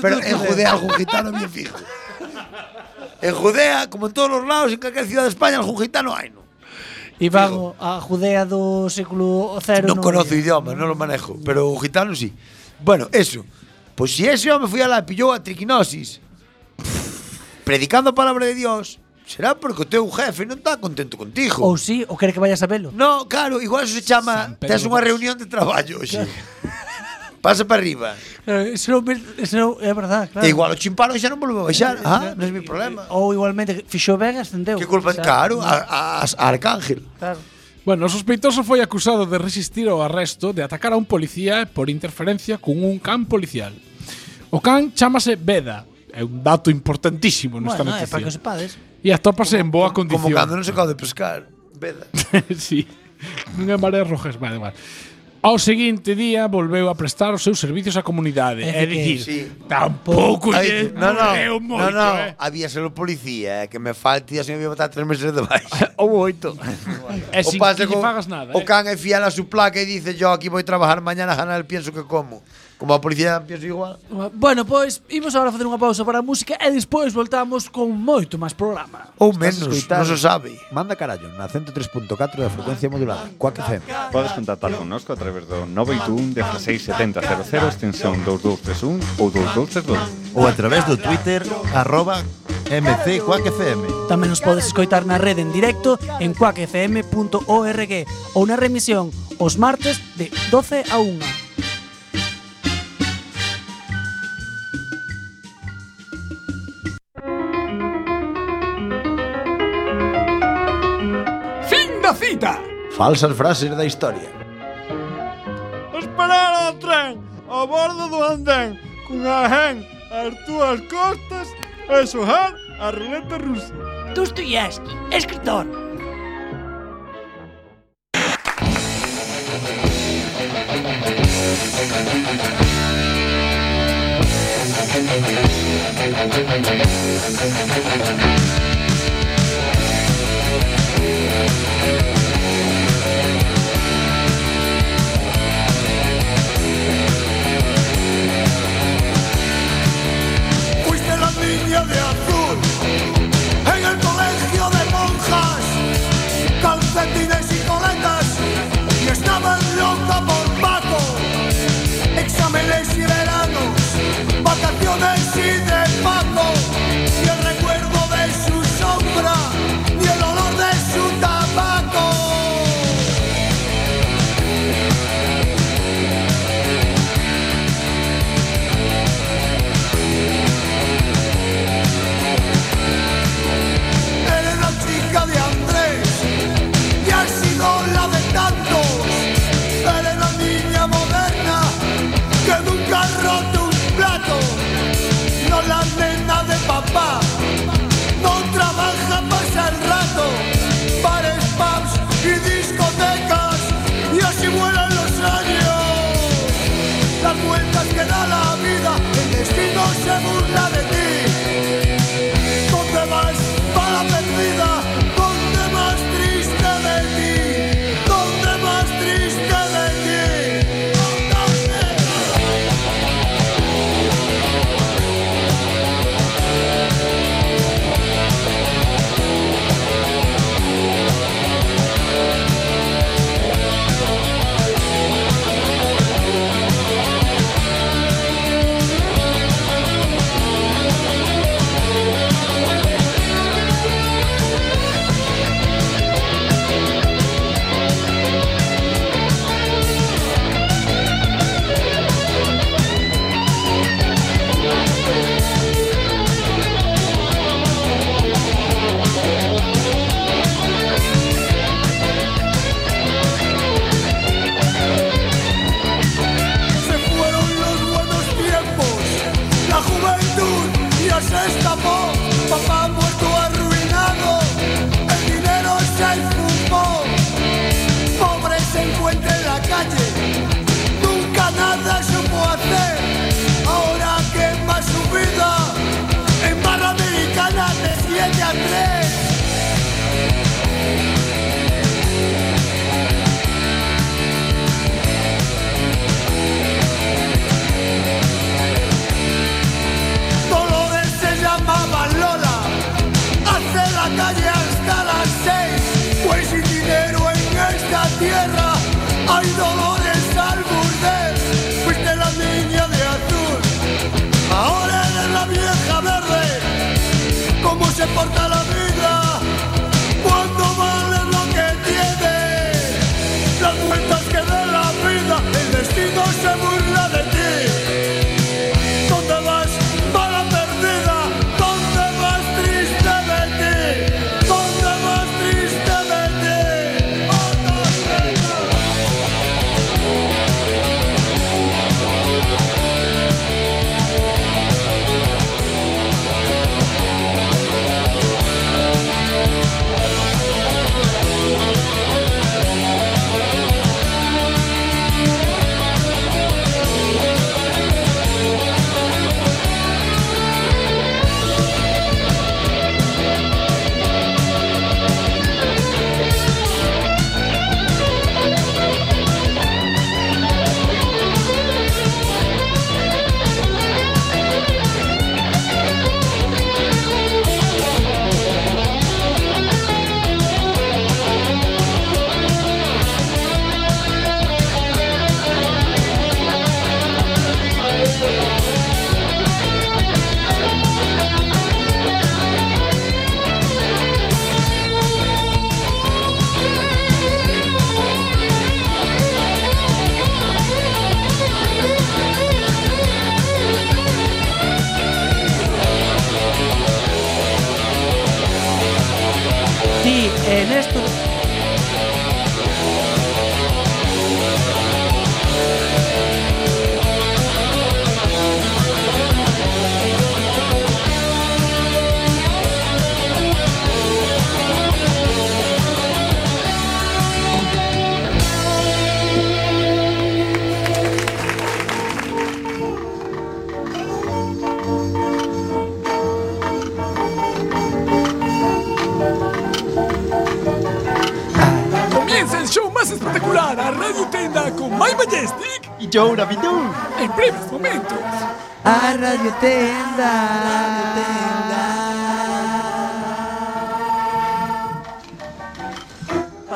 pero en Judea algún gitano bien fijo. En Judea, como en todos los lados, en cualquier ciudad de España, algún gitano hay, ¿no? Iván, a Judea do século cero Non, conozco o idioma, non o manejo Pero o gitano sí. Bueno, eso. Pois pues si ese home foi a la pillou a triquinosis Predicando a palabra de Dios Será porque o teu jefe non está contento contigo. Ou sí, ou quere que vayas a velo No, claro, igual eso se chama Tes unha reunión de traballo hoxe. pasa para arriba. Eh, eso non, se non, é verdade, claro. E igual o chimpano xa non volveu baixar, ah, eh, non é mi problema. Ou igualmente fixo ben ascendeu. Que culpa, xa, claro, a, a, a Arcángel. Claro. Bueno, o sospeitoso foi acusado de resistir ao arresto de atacar a un policía por interferencia cun un can policial. O can chamase Beda, é un dato importantísimo nesta bueno, noticia. Bueno, é para que sepades. E atópase como, en boa condición. Como cando non se acaba de pescar, Veda. sí. Non é marea rojas, vale, vale. Ao seguinte día volveu a prestar os seus servicios á comunidade. É, é dicir, sí. tampouco lle no, no, morreu moito, no, no, eh. Había selo policía, eh, que me falte e así me botar tres meses de baixa. Ou oito. e sin que lle fagas nada. O eh. can é fiel a su placa e dice, yo aquí vou trabajar mañana ganar el pienso que como. Como a policía pienso igual. Ah". Bueno, pois imos agora facer unha pausa para a música e despois voltamos con moito máis programa. Ou menos, non se sabe. Manda carallo na 103.4 da frecuencia modulada, Coac FM. Podes contactar connosco a través do 921 167000 extensión 2231 ou 2232. Ou a través do Twitter arroba MC Quack FM. Tamén nos podes escoitar na rede en directo en quackfm.org ou na remisión os martes de 12 a 1. cita! Falsas frases da historia. Esperar ao tren ao bordo do andén cunha gen as túas costas e xojar a ruleta rusa. Dostoyevsky, escritor, Tenda con My Majestic Y yo, Navidú. en breves momentos. a Radio Tenda.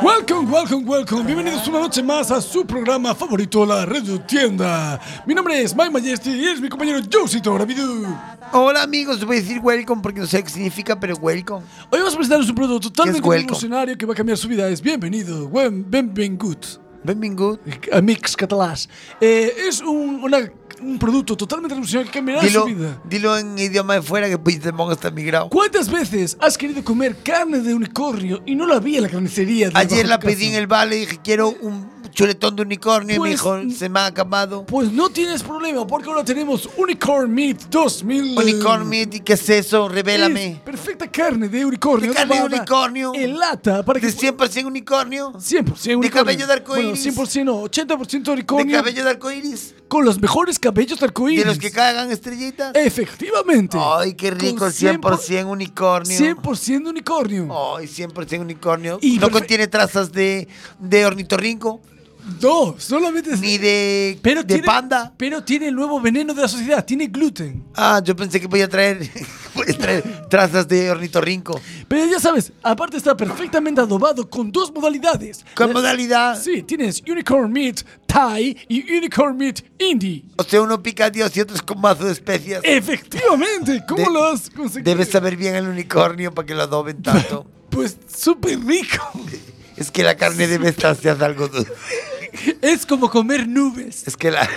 Welcome, welcome, welcome. Bienvenidos una noche más a su programa favorito, la Radio Tienda. Mi nombre es My Majestic y es mi compañero Josito Rabidu. Hola amigos, te voy a decir welcome porque no sé qué significa, pero welcome. Hoy vamos a presentaros un producto totalmente revolucionario que va a cambiar su vida. Es bienvenido, buen- benvingut. Benvingut. Amics catalans. Eh, és un, una un producto totalmente revolucionario que cambiará Dilo, su vida. dilo en idioma de fuera que Puigdemont está migrado. ¿Cuántas veces has querido comer carne de unicornio y no la vi en la carnicería? de Ayer la de pedí en el vale y dije quiero un chuletón de unicornio y me Pues, dijo se me ha acabado. Pues no tienes problema, porque ahora tenemos Unicorn Meat 2000. Unicorn meat, ¿y qué es eso? Es Revélame. perfecta carne de unicornio. De carne de unicornio. En lata. Para que ¿De 100% unicornio? 100% unicornio. cabello de arcoíris. Bueno, 100% no, 80% ¿De unicornio. cabello de arcoíris? Con los mejores cabellos arcoíris. ¿De los que cagan estrellitas? Efectivamente. Ay, qué rico, Con 100% unicornio. 100% unicornio. Ay, 100% unicornio. Y no contiene trazas de, de ornitorrinco, No, solamente ni de, pero de tiene, panda. Pero tiene el nuevo veneno de la sociedad, tiene gluten. Ah, yo pensé que podía traer, podía traer trazas de ornitorrinco. Pero ya sabes, aparte está perfectamente adobado con dos modalidades. ¿Con La- modalidad? Sí, tienes Unicorn Meat Thai y Unicorn Meat Indie. O sea, uno pica a Dios y otro es con mazo de especias. Efectivamente, ¿cómo De- lo has conseguido? Debes saber bien el unicornio para que lo adoben tanto. Pues súper rico. es que la carne debe estar se hace algo dulce. Es como comer nubes. Es que la,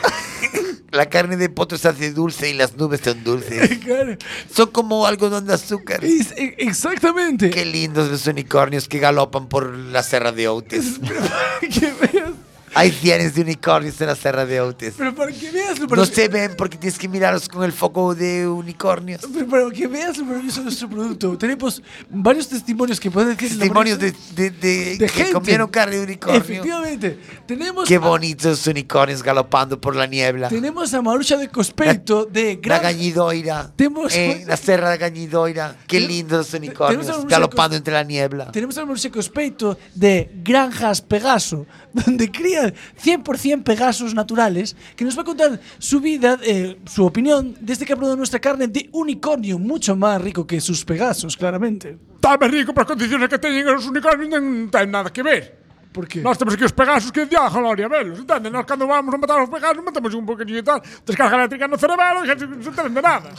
la carne de potro se hace dulce y las nubes son dulces. Claro. Son como algodón de azúcar. Es- e- exactamente. Qué lindos los unicornios que galopan por la serra de Outes. que veas, Hay cientos de unicornios en la serra de Outes. pero para que veas lo No se ven porque tienes que mirarlos con el foco de unicornios. Pero para que veas lo maravilloso de nuestro producto, tenemos varios testimonios que pueden decir. Testimonios de, de, de- de que gente. comieron carne de unicornio. Efectivamente. Tenemos Qué a- bonitos unicornios galopando por la niebla. Tenemos a Marucha de Cospeito de La Gran Gañidoira. Tenemos- Eh, la serra de Gañidoira. Qué lindos los unicornios galopando entre la niebla. Tenemos a Marucha de Cospeito de Granjas Pegaso, donde crían 100% Pegasos naturales que nos va a contar su vida, eh, su opinión, desde que ha probado nuestra carne de unicornio, mucho más rico que sus Pegasos, claramente. Está máis rico, por las condiciones que tienen los unicornios non ten nada que ver. Por qué? Nós temos aquí os pegasos que día Gloria, velos, entende? Nós cando vamos a matar os pegasos matamos un poquinho e tal, descarga eléctrica no cerebelo e non se entende nada.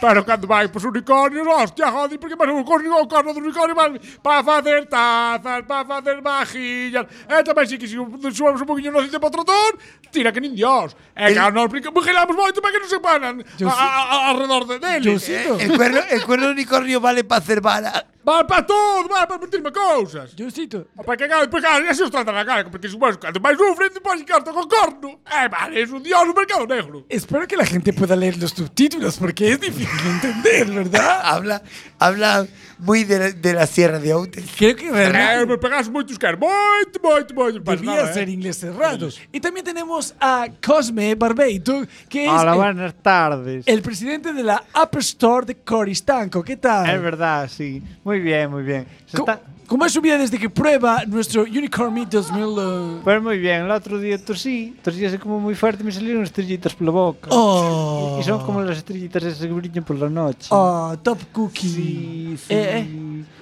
Pero cando vai pros unicornios, hostia, jode, porque mas o corno, o corno do unicornio vai para facer tazas, para facer vajillas. E tamén si que se subamos un poquinho no aceite para o trotón, tira que nin dios. E que nos vigilamos moito para que non se panan a, a, a, alrededor de dele. Eh, el, cuerno, el cuerno do unicornio vale para hacer vara. Vale para todo, vale para meterme cousas. Diosito. Para que claro, depois claro, así os tratan na cara, porque suposto, cando máis sufren, depois carta con corno. Eh, vale, es un dios no mercado negro. Espero que la gente pueda leer los subtítulos porque es difícil de entender, ¿verdad? habla, habla muy de la, de la Sierra de Outes. Creo que Eh, realmente me pegas moitos caras, moito, moito, moito. Pasa debía nada, ser eh. inglés cerrado. Y también tenemos a Cosme Barbeito, que es Hola, el, buenas tardes. el presidente de la App Store de Coristanco. ¿Qué tal? Es verdad, sí. Muy bien, muy bien. Se ¿Cómo, está- cómo es su vida desde que prueba nuestro Unicorn Meet 2000? eh? Pues muy bien, el otro día tosí, tosí así como muy fuerte y me salieron estrellitas por la boca. Oh. Y son como las estrellitas esas que brillan por la noche. Oh, Top Cookie. Sí, sí. Eh,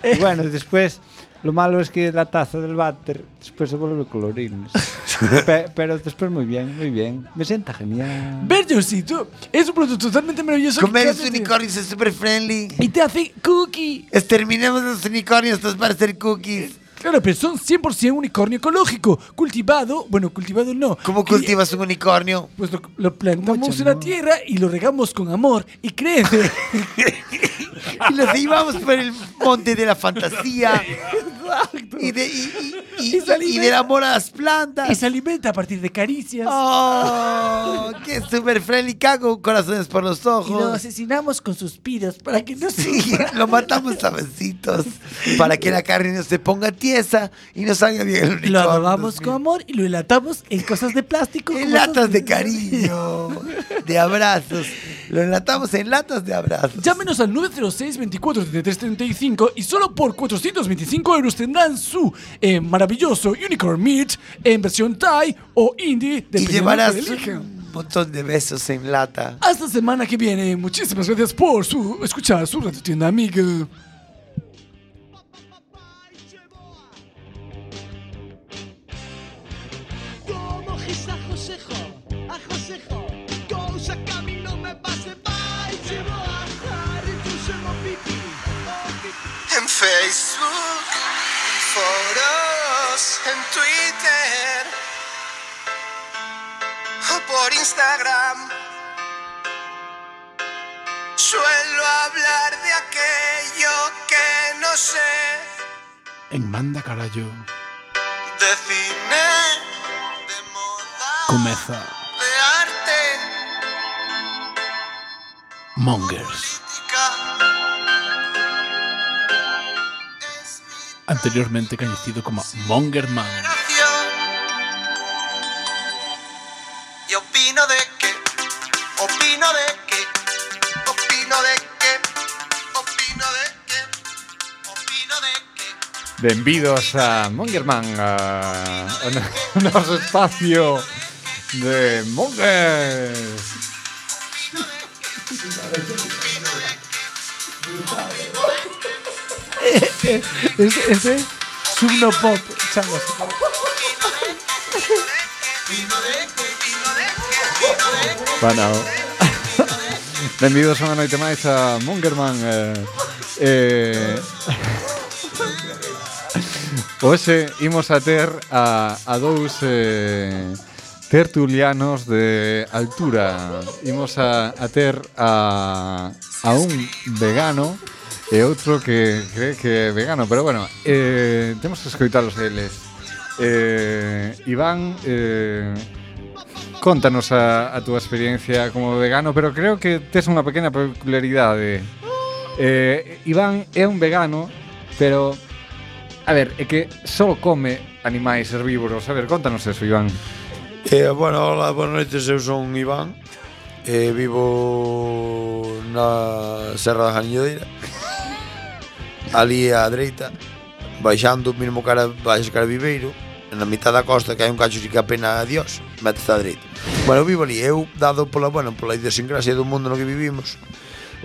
eh. Y bueno, después, lo malo es que la taza del váter después se vuelve colorines. Pe- pero después muy bien, muy bien. Me sienta genial. Ver, Diosito, es un producto totalmente maravilloso. Comer los cambia- unicornios es super friendly. Y te hace cookie. Exterminemos los unicornios estos para hacer cookies. Claro, pero son 100% unicornio ecológico. Cultivado, bueno, cultivado no. ¿Cómo cultivas un unicornio? Pues lo, lo plantamos Mucho en la no. tierra y lo regamos con amor y crece. Y los llevamos por el monte de la fantasía. Exacto. Y, de, y, y- y- se del amor a las plantas. Y se alimenta a partir de caricias. ¡Oh! ¡Qué super friendly! Cago corazones por los y lo ojos. asesinamos con suspiros para que no Sí, sufra. lo matamos a besitos para que la carne no se ponga tiesa y no salga bien el unicornio. Lo adobamos con amor y lo enlatamos en cosas de plástico. En latas de cariño, de abrazos. Lo enlatamos en latas de abrazos. Llámenos al 906 24 33 35 y solo por 425 euros tendrán su eh, maravilloso Unicorn Meat en versión Thai o Indie Y llevarás de que elijan. un montón de besos en lata. Hasta semana que viene. Muchísimas gracias por su escuchar su radio tienda amiga. Como a Josejo Facebook, en foros, en Twitter o por Instagram. Suelo hablar de aquello que no sé, En Manda Carallo de cine, de moda, comeza de arte, Mongers. Anteriormente conocido como Mongerman. generación. Y opino de que, opino de que, opino de que, opino de que, opino de que. Benvidos a Mongerman, a, a espacio de Mongers. ese, ese subno pop, chavos. Bueno, Benvidos unha noite máis a Mungerman eh, eh, Hoxe imos a ter a, a dous eh, tertulianos de altura. Imos a, a ter a, a un vegano e outro que cree que é vegano, pero bueno, eh, temos que escoitalos eles. Eh, Iván, eh, contanos a, a túa experiencia como vegano, pero creo que tes unha pequena peculiaridade. Eh, Iván é un vegano, pero A ver, é que só come animais herbívoros. A ver, contanos eso, Iván. Eh, bueno, hola, boas noites, eu son Iván. Eh, vivo na Serra da Ganideira ali á dereita, baixando mesmo cara, baixas cara Viveiro, na mitad da costa que hai un cacho que apena a Dios, metes á dereita. Bueno, eu vivo ali, eu dado pola, bueno, pola idiosincrasia do mundo no que vivimos,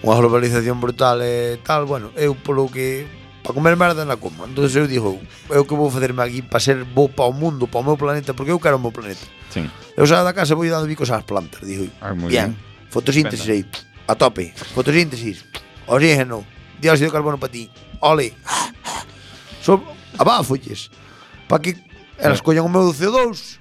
unha globalización brutal e tal, bueno, eu polo que para comer merda na coma. Entonces eu digo, eu que vou facerme aquí para ser bo para o mundo, para o meu planeta, porque eu quero o meu planeta. Sim. Eu saio da casa vou dando bicos ás plantas, digo. Ah, bien. bien. Fotosíntesis aí, a tope. Fotosíntesis, oxígeno, dióxido de carbono para ti. Oli. So, abáfolles. Para que elas eh. collan o meu CO2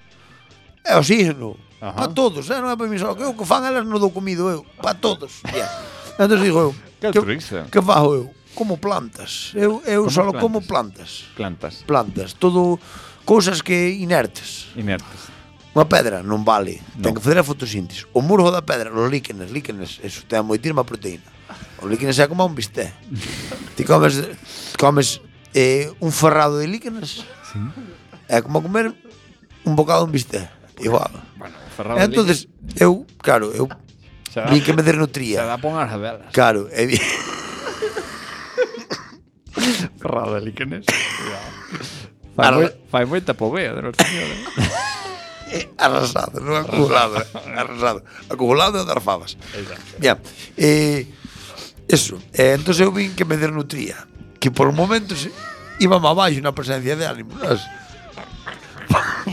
e oxígeno. Para todos, eh? non é para mí só. Que o que fan elas non dou comido eu. Para todos. Yeah. Entón digo eu. Que, que, que fajo eu? Como plantas. Eu, eu como só plantas. como plantas. Plantas. Plantas. Todo cousas que inertes. Inertes. Unha pedra non vale, no. ten que fazer a fotosíntese. O murgo da pedra, os líquenes, líquenes, eso ten moitísima proteína. O líquenes é como un bisté. Ti comes, comes eh, un ferrado de líquenes. Sí. É como comer un bocado de un bisté. Igual. Bueno, ferrado entonces, eu, claro, eu vi que me desnutría. Se dá pon as velas. Claro, e vi... ferrado de líquenes. Fai, Arra... fai moita povea de Nosa Señora. Arrasado, non acumulado. Eh. Arrasado. Acumulado e dar favas. Exacto. Bien. Eh, Eso. E entón eu vin que me desnutría. Que por momentos má baixo na presencia de ánimo. Nas...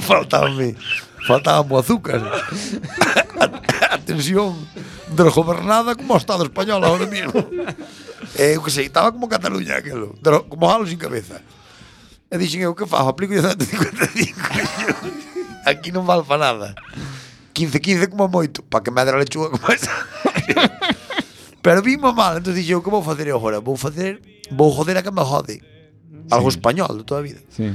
Faltame, Faltaba o azúcar. a, a tensión desgobernada como o Estado español ahora mismo. E eu que sei, estaba como Cataluña aquilo, como jalo sin cabeza. E dixen eu, que fago? Aplico 155. Aquí non vale para nada. 15-15 como moito, para que me adra lechuga como esa. Pero vimos mal, entón dixo, que vou facer agora? Vou facer, vou joder a que me jode. Algo sí. español de toda a vida. Sí.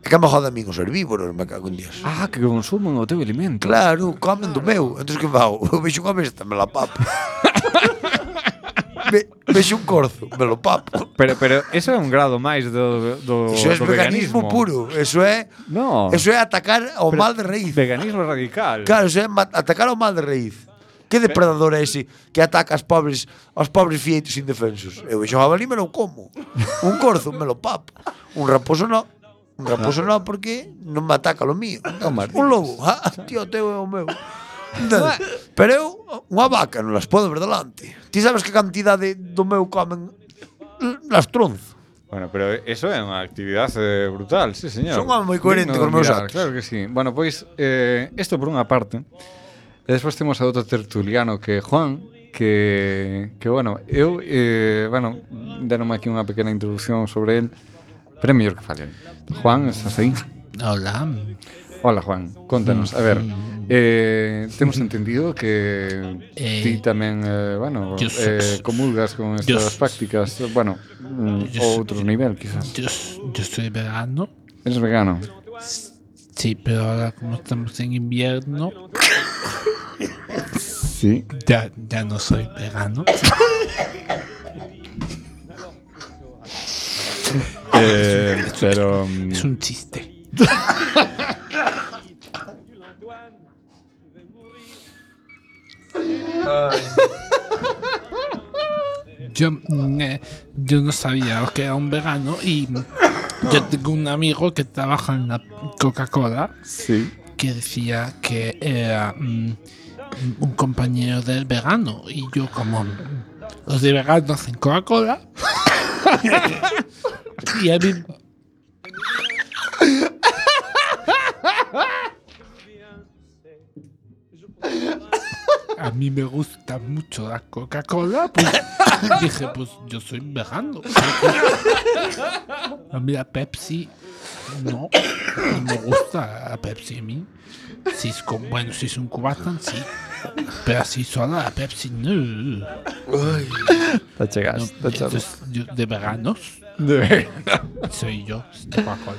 E que me jode a min os herbívoros, me cago en dios. Ah, que consumen o teu alimento. Claro, comen do meu. Entón que fago? Eu vexo unha besta, me la papo. Ve, vexo un corzo, me lo papo. Pero, pero eso é un grado máis do, do, eso é do veganismo. puro. Eso é, no. eso é atacar ao pero, mal de raíz. Veganismo radical. Claro, eso é atacar ao mal de raíz. Que depredador é ese que ataca as pobres aos pobres fieitos indefensos? Eu vexo jabalí me lo como. Un corzo me lo papo. Un raposo non. Un raposo non porque non me ataca lo mío. Un lobo, ah, tío, teu é o meu. Pero eu, unha vaca, non las podo ver delante. Ti sabes que cantidade do meu comen las tronzo. Bueno, pero eso é unha actividade eh, brutal, sí, señor. Son moi coherente con meus actos. Claro que sí. Bueno, pois, eh, esto por unha parte, E despois temos a outro tertuliano que é Juan, que, que bueno, eu, eh, bueno, denome aquí unha pequena introducción sobre el, pero é mellor que fale. Juan, estás aí? Hola. Hola, Juan, contanos, a ver, mm. eh, temos entendido que eh, ti tamén, eh, bueno, eh, comulgas con estas prácticas, bueno, mm, yo, outro nivel, quizás. Yo, yo soy vegano. Eres vegano. Sí, pero ahora como estamos en invierno... Sí. ya, ya no soy vegano. Eh, pero. Es un chiste. Yo, mm, eh, yo no sabía que era un vegano y yo tengo un amigo que trabaja en la Coca-Cola Sí. que decía que era mm, un compañero del vegano y yo como los de veganos hacen Coca-Cola y a mí a mí me gusta mucho la Coca-Cola pues dije pues yo soy vegano a mí la Pepsi no, no me gusta la Pepsi a mí. Si es con, bueno, si es un cubatan, sí. Pero así sola la Pepsi, no. Te No, te chegas. entonces, yo- de veganos De ver- soy yo, de Coca-Cola.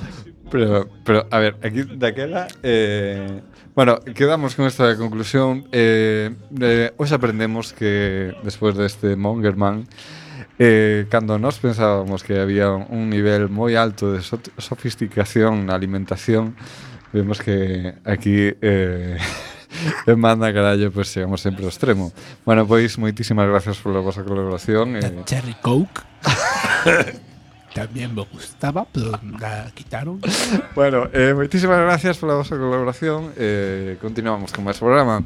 Pero, pero, a ver, aquí daquela eh, Bueno, quedamos con esta conclusión eh, eh, Hoxe aprendemos que Despois deste Mongerman eh, Cando nós pensábamos que había un nivel moi alto de so sofisticación na alimentación Vemos que aquí eh, en Manda Carallo pues chegamos sempre ao extremo. Bueno, pois, moitísimas gracias pola vosa colaboración. Eh. Cherry Coke. También me gustaba, pero la quitaron. Bueno, eh, moitísimas gracias pola vosa colaboración. Eh, continuamos con máis programa.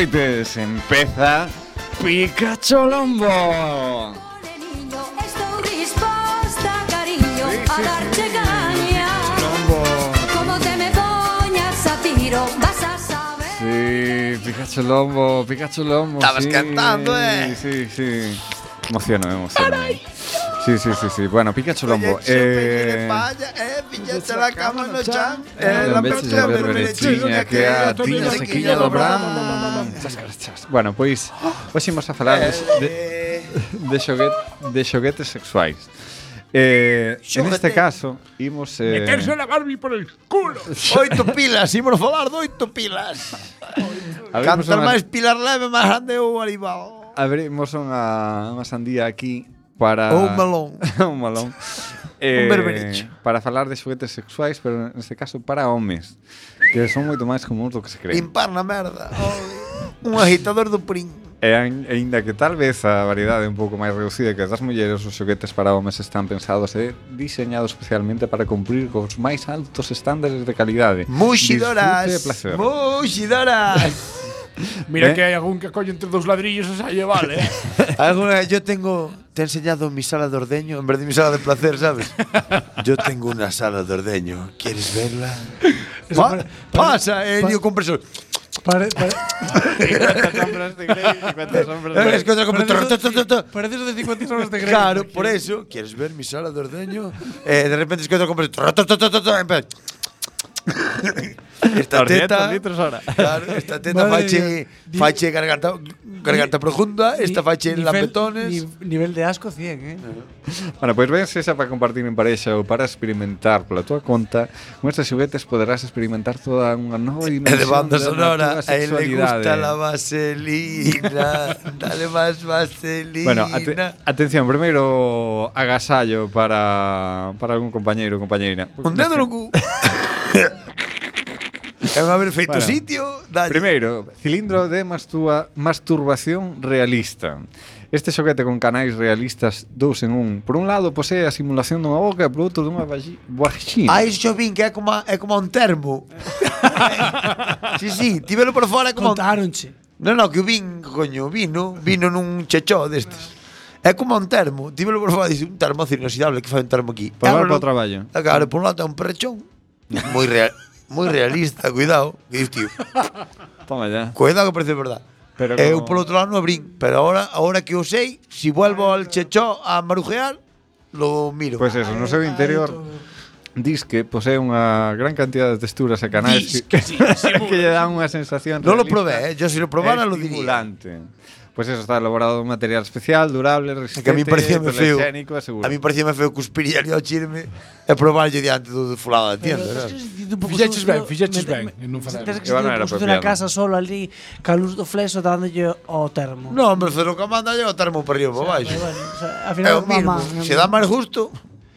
Noites, empeza Pikachu Lombo. Estou disposta, cariño, a darte caña. Como te me poñas a tiro, vas a saber. Sí, Pikachu Lombo, Pikachu Lombo. Estabas sí, cantando, eh. Sí, sí. Emociono, emociono. Sí, sí, sí, sí. Bueno, Pikachu Lombo. Eh, eh, la cama no chan. Non veches a ver berechiña que a tiña sequiña do bram Chas, chas. Bueno, pois hoxe imos a falar de, de, de, xoguet, de xoguetes sexuais. Eh, en este caso, imos... Eh... Meterse la Barbie por el culo. Oito pilas, imos falar de oito pilas. Cantar unha... máis pilas leve, máis grande o animal. Abrimos unha, unha sandía aquí para... Un melón. un melón. Eh, un berbericho. Para falar de xoguetes sexuais, pero neste caso para homes, que son moito máis comuns do que se creen. Impar na merda. Oh, un agitador do prín. E aínda que tal vez a variedade un pouco máis reducida que das mulleres, os xoguetes para homes están pensados e diseñados especialmente para cumprir cos máis altos estándares de calidade. Muxidoras! Muxidoras! Mira ¿Eh? que hai algún que colle entre dous ladrillos e salle vale. Alguna, yo tengo te he enseñado mi sala de ordeño en vez de mi sala de placer, ¿sabes? Yo tengo una sala de ordeño. ¿Quieres verla? Pa pasa, Elio eh, Compresor. Pare, pare, Es que otra como- Parece de 50 sombras de Grey. Claro, por eso. ¿Quieres ver mi sala de ordeño? Eh, de repente es que otro compresor. esta teta litros ahora. Claro, esta teta Madre fache, Dios. fache garganta, garganta Ni, profunda, esta fache nivel, lampetones. Ni, nivel de asco 100, eh. Bueno, pois pues, ven se esa para compartir en parexa ou para experimentar pola tua conta, con estas xuguetes poderás experimentar toda unha nova dimensión de banda sonora, a él le gusta la vaselina, dale más vaselina. Bueno, ate, atención, primeiro agasallo para para algún compañeiro ou compañeira. Un dedo no cu. É un haber feito bueno, sitio dalle. Primeiro, cilindro de mastua, masturbación realista. Este xoguete con canais realistas dous en un. Por un lado posee a simulación dunha boca e por outro dunha vagina. Ah, iso xo vin que é como, é como un termo. Si, si, sí, sí, tivelo por fora como Contaronche Non, non, que o vin, coño, vino Vino nun chechó destes. É como un termo, tívelo por fora Dice, un termo inoxidable, que fai un termo aquí. Para, para o traballo. Claro, por un lado é un perrechón moi real, moi realista, cuidado, tío, Toma ya. cuidado que parece verdad. Pero Eu como- por outro lado non abrín, pero ahora, ahora que o sei, si vuelvo al chechó a marujear, lo miro. Pois eso, no seu interior Disque posee unha gran cantidad de texturas e canais Disque, que, sí, que lle dan unha sensación Non lo probé, eh? yo si lo probara lo diría. Pois pues eso, está elaborado de un material especial, durable, resistente, que a mí parecía me feo. A mí parecía me feo cuspir ali ao chirme e probarlle diante do fulado da tienda. Fixeches ben, fixeches ben. Non facer. Tens que a posto na casa solo ali, ca luz do fleso dándolle ao termo. Non, hombre, pero que manda yo o termo para arriba, para baixo. Ao final, mamá. Se dá máis justo,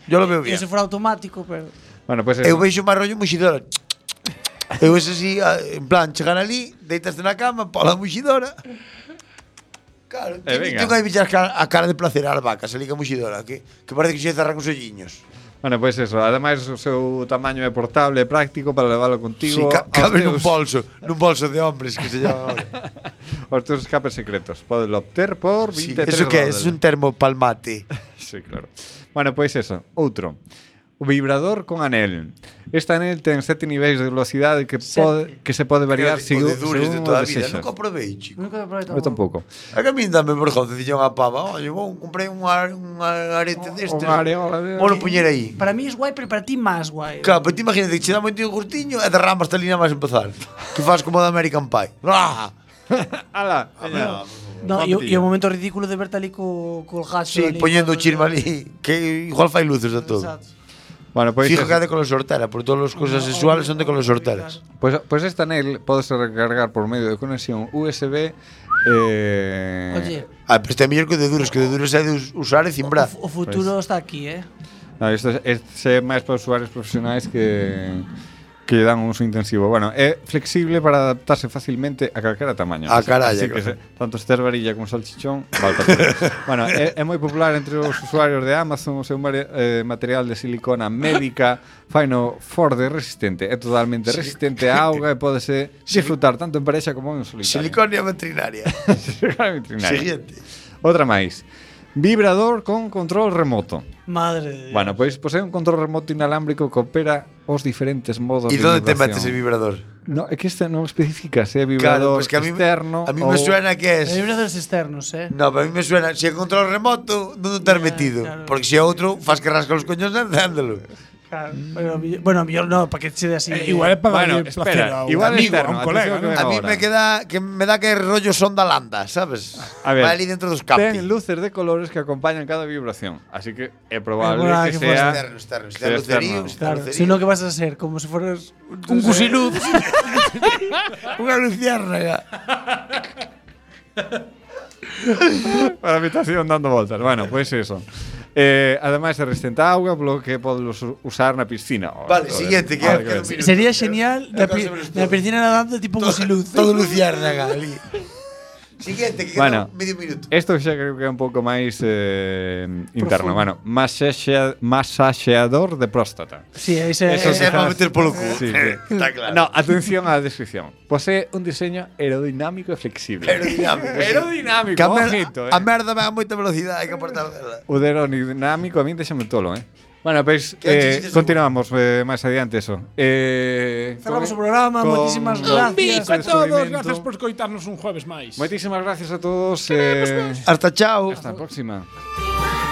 Yo lo veo bien. Que se fuera automático, pero... Bueno, pues eso. Eu veixo máis rollo muxidora. Eu eso sí, en plan, chegan ali, deitaste na cama, pola muxidora. Claro, eh, venga. Tengo que bichar a cara de placer ás vacas, ali que muxidora, que, que parece que se cerran os olliños. Bueno, pois pues eso, ademais o seu tamaño é portable e práctico para leválo contigo. Sí, ca cabe teus... nun bolso, nun bolso de hombres que se llama ahora. os teus escapes secretos, Podelo obter por 23 sí, eso que é, es un termo palmate sí, claro. Bueno, pois eso, outro. O vibrador con anel. Este anel ten sete niveis de velocidade que pode que se pode variar Creo, según, de toda a vida. Nunca probei, chico. Nunca probei tampouco. Eu tampouco. A que a mí dame vergonza dixo unha pava, "Oye, vou comprei un, ar, un arete deste." Un areola. De... Vou poñer aí. Para mí é guai, pero para ti máis guai. Claro, pero ti imagínate, che dá moito curtiño e derramas talina máis empezar. Que faz como da American Pie. ¡Ah! Ala, No, e, e o momento ridículo de ver ali co, co hacho sí, ali, poñendo o chirma ali que igual fai luces a todo. Exacto. Bueno, pois pues Fijo que é de color sortera, porque todas as cousas sexuales son de color sorteras. Pois pues, pues esta nel podese recargar por medio de conexión USB eh... Oye. Ah, pero este é mellor que o de duros, que o de duros é de usar e cimbrar. O, o futuro pues... está aquí, eh? No, isto, este é máis para usuarios profesionais que que lle dan un uso intensivo. Bueno, é flexible para adaptarse facilmente a calquera tamaño. A caralla. Así que se, tanto ester varilla como salchichón, valta Bueno, é, é moi popular entre os usuarios de Amazon o seu eh, material de silicona médica faino e resistente. É totalmente sí. resistente á auga e pódese sí. disfrutar tanto en parexa como en solitario. Siliconia veterinaria. Silicona veterinaria. Siguiente. Outra máis. Vibrador con control remoto. Madre de Dios. Bueno, pois posee un control remoto inalámbrico que opera os diferentes modos E de onde te metes vibración. ese vibrador? No, é que este non especifica se é vibrador pues que a mí, externo a mí me ou- suena que es... Vibradores externos, eh? No, pero a mí me suena, se é control remoto, non te has metido. claro. Porque se é outro, fas que rasca os coños andándolo. Claro. Bueno, mi- bueno, no, para que se dé así. igual é para Bueno, placer espera, a un igual amigo, externo, a un colega, atención ¿no? que A mí Ahora. me queda que me da que rollo son da landa, ¿sabes? A ver, Va ali dentro dos camping. ten luces de colores que acompañan cada vibración, así que é probable Eh, bueno, que, que sea Externo, externo, que sea lucerío, externo. Claro, si no, que vas a ser? Como si fueras un gusiluz. Unha luciérnaga. para habitación dando voltas. Bueno, pues eso. Eh, ademais, se resenta auga, polo que podes usar na piscina. Oh, vale, siguiente. Que, vale, que, que Sería genial na, pi, na piscina nadando tipo todo, con luz. Todo luciérnaga ali. Siguiente, que bueno, medio minuto. Isto xa creo que é un pouco máis eh, interno. Profundo. Bueno, masaxea, masaxeador de próstata. Sí, ese, Eso ese é para meter polo cu. Sí, sí. Está claro. No, atención á descripción. Posee un diseño aerodinámico e flexible. Aerodinámico. aerodinámico, que a ojito, eh. A merda vai a moita velocidade, hai que aportar dela. O aerodinámico a mí deixame tolo, eh. Bueno, pois pues, eh, continuamos eh, máis adiante eso. Eh, Cerramos con, o programa, con, moitísimas gracias a todos, gracias por escoitarnos un jueves máis. Moitísimas gracias a todos. Eh, hasta chao. Hasta a próxima.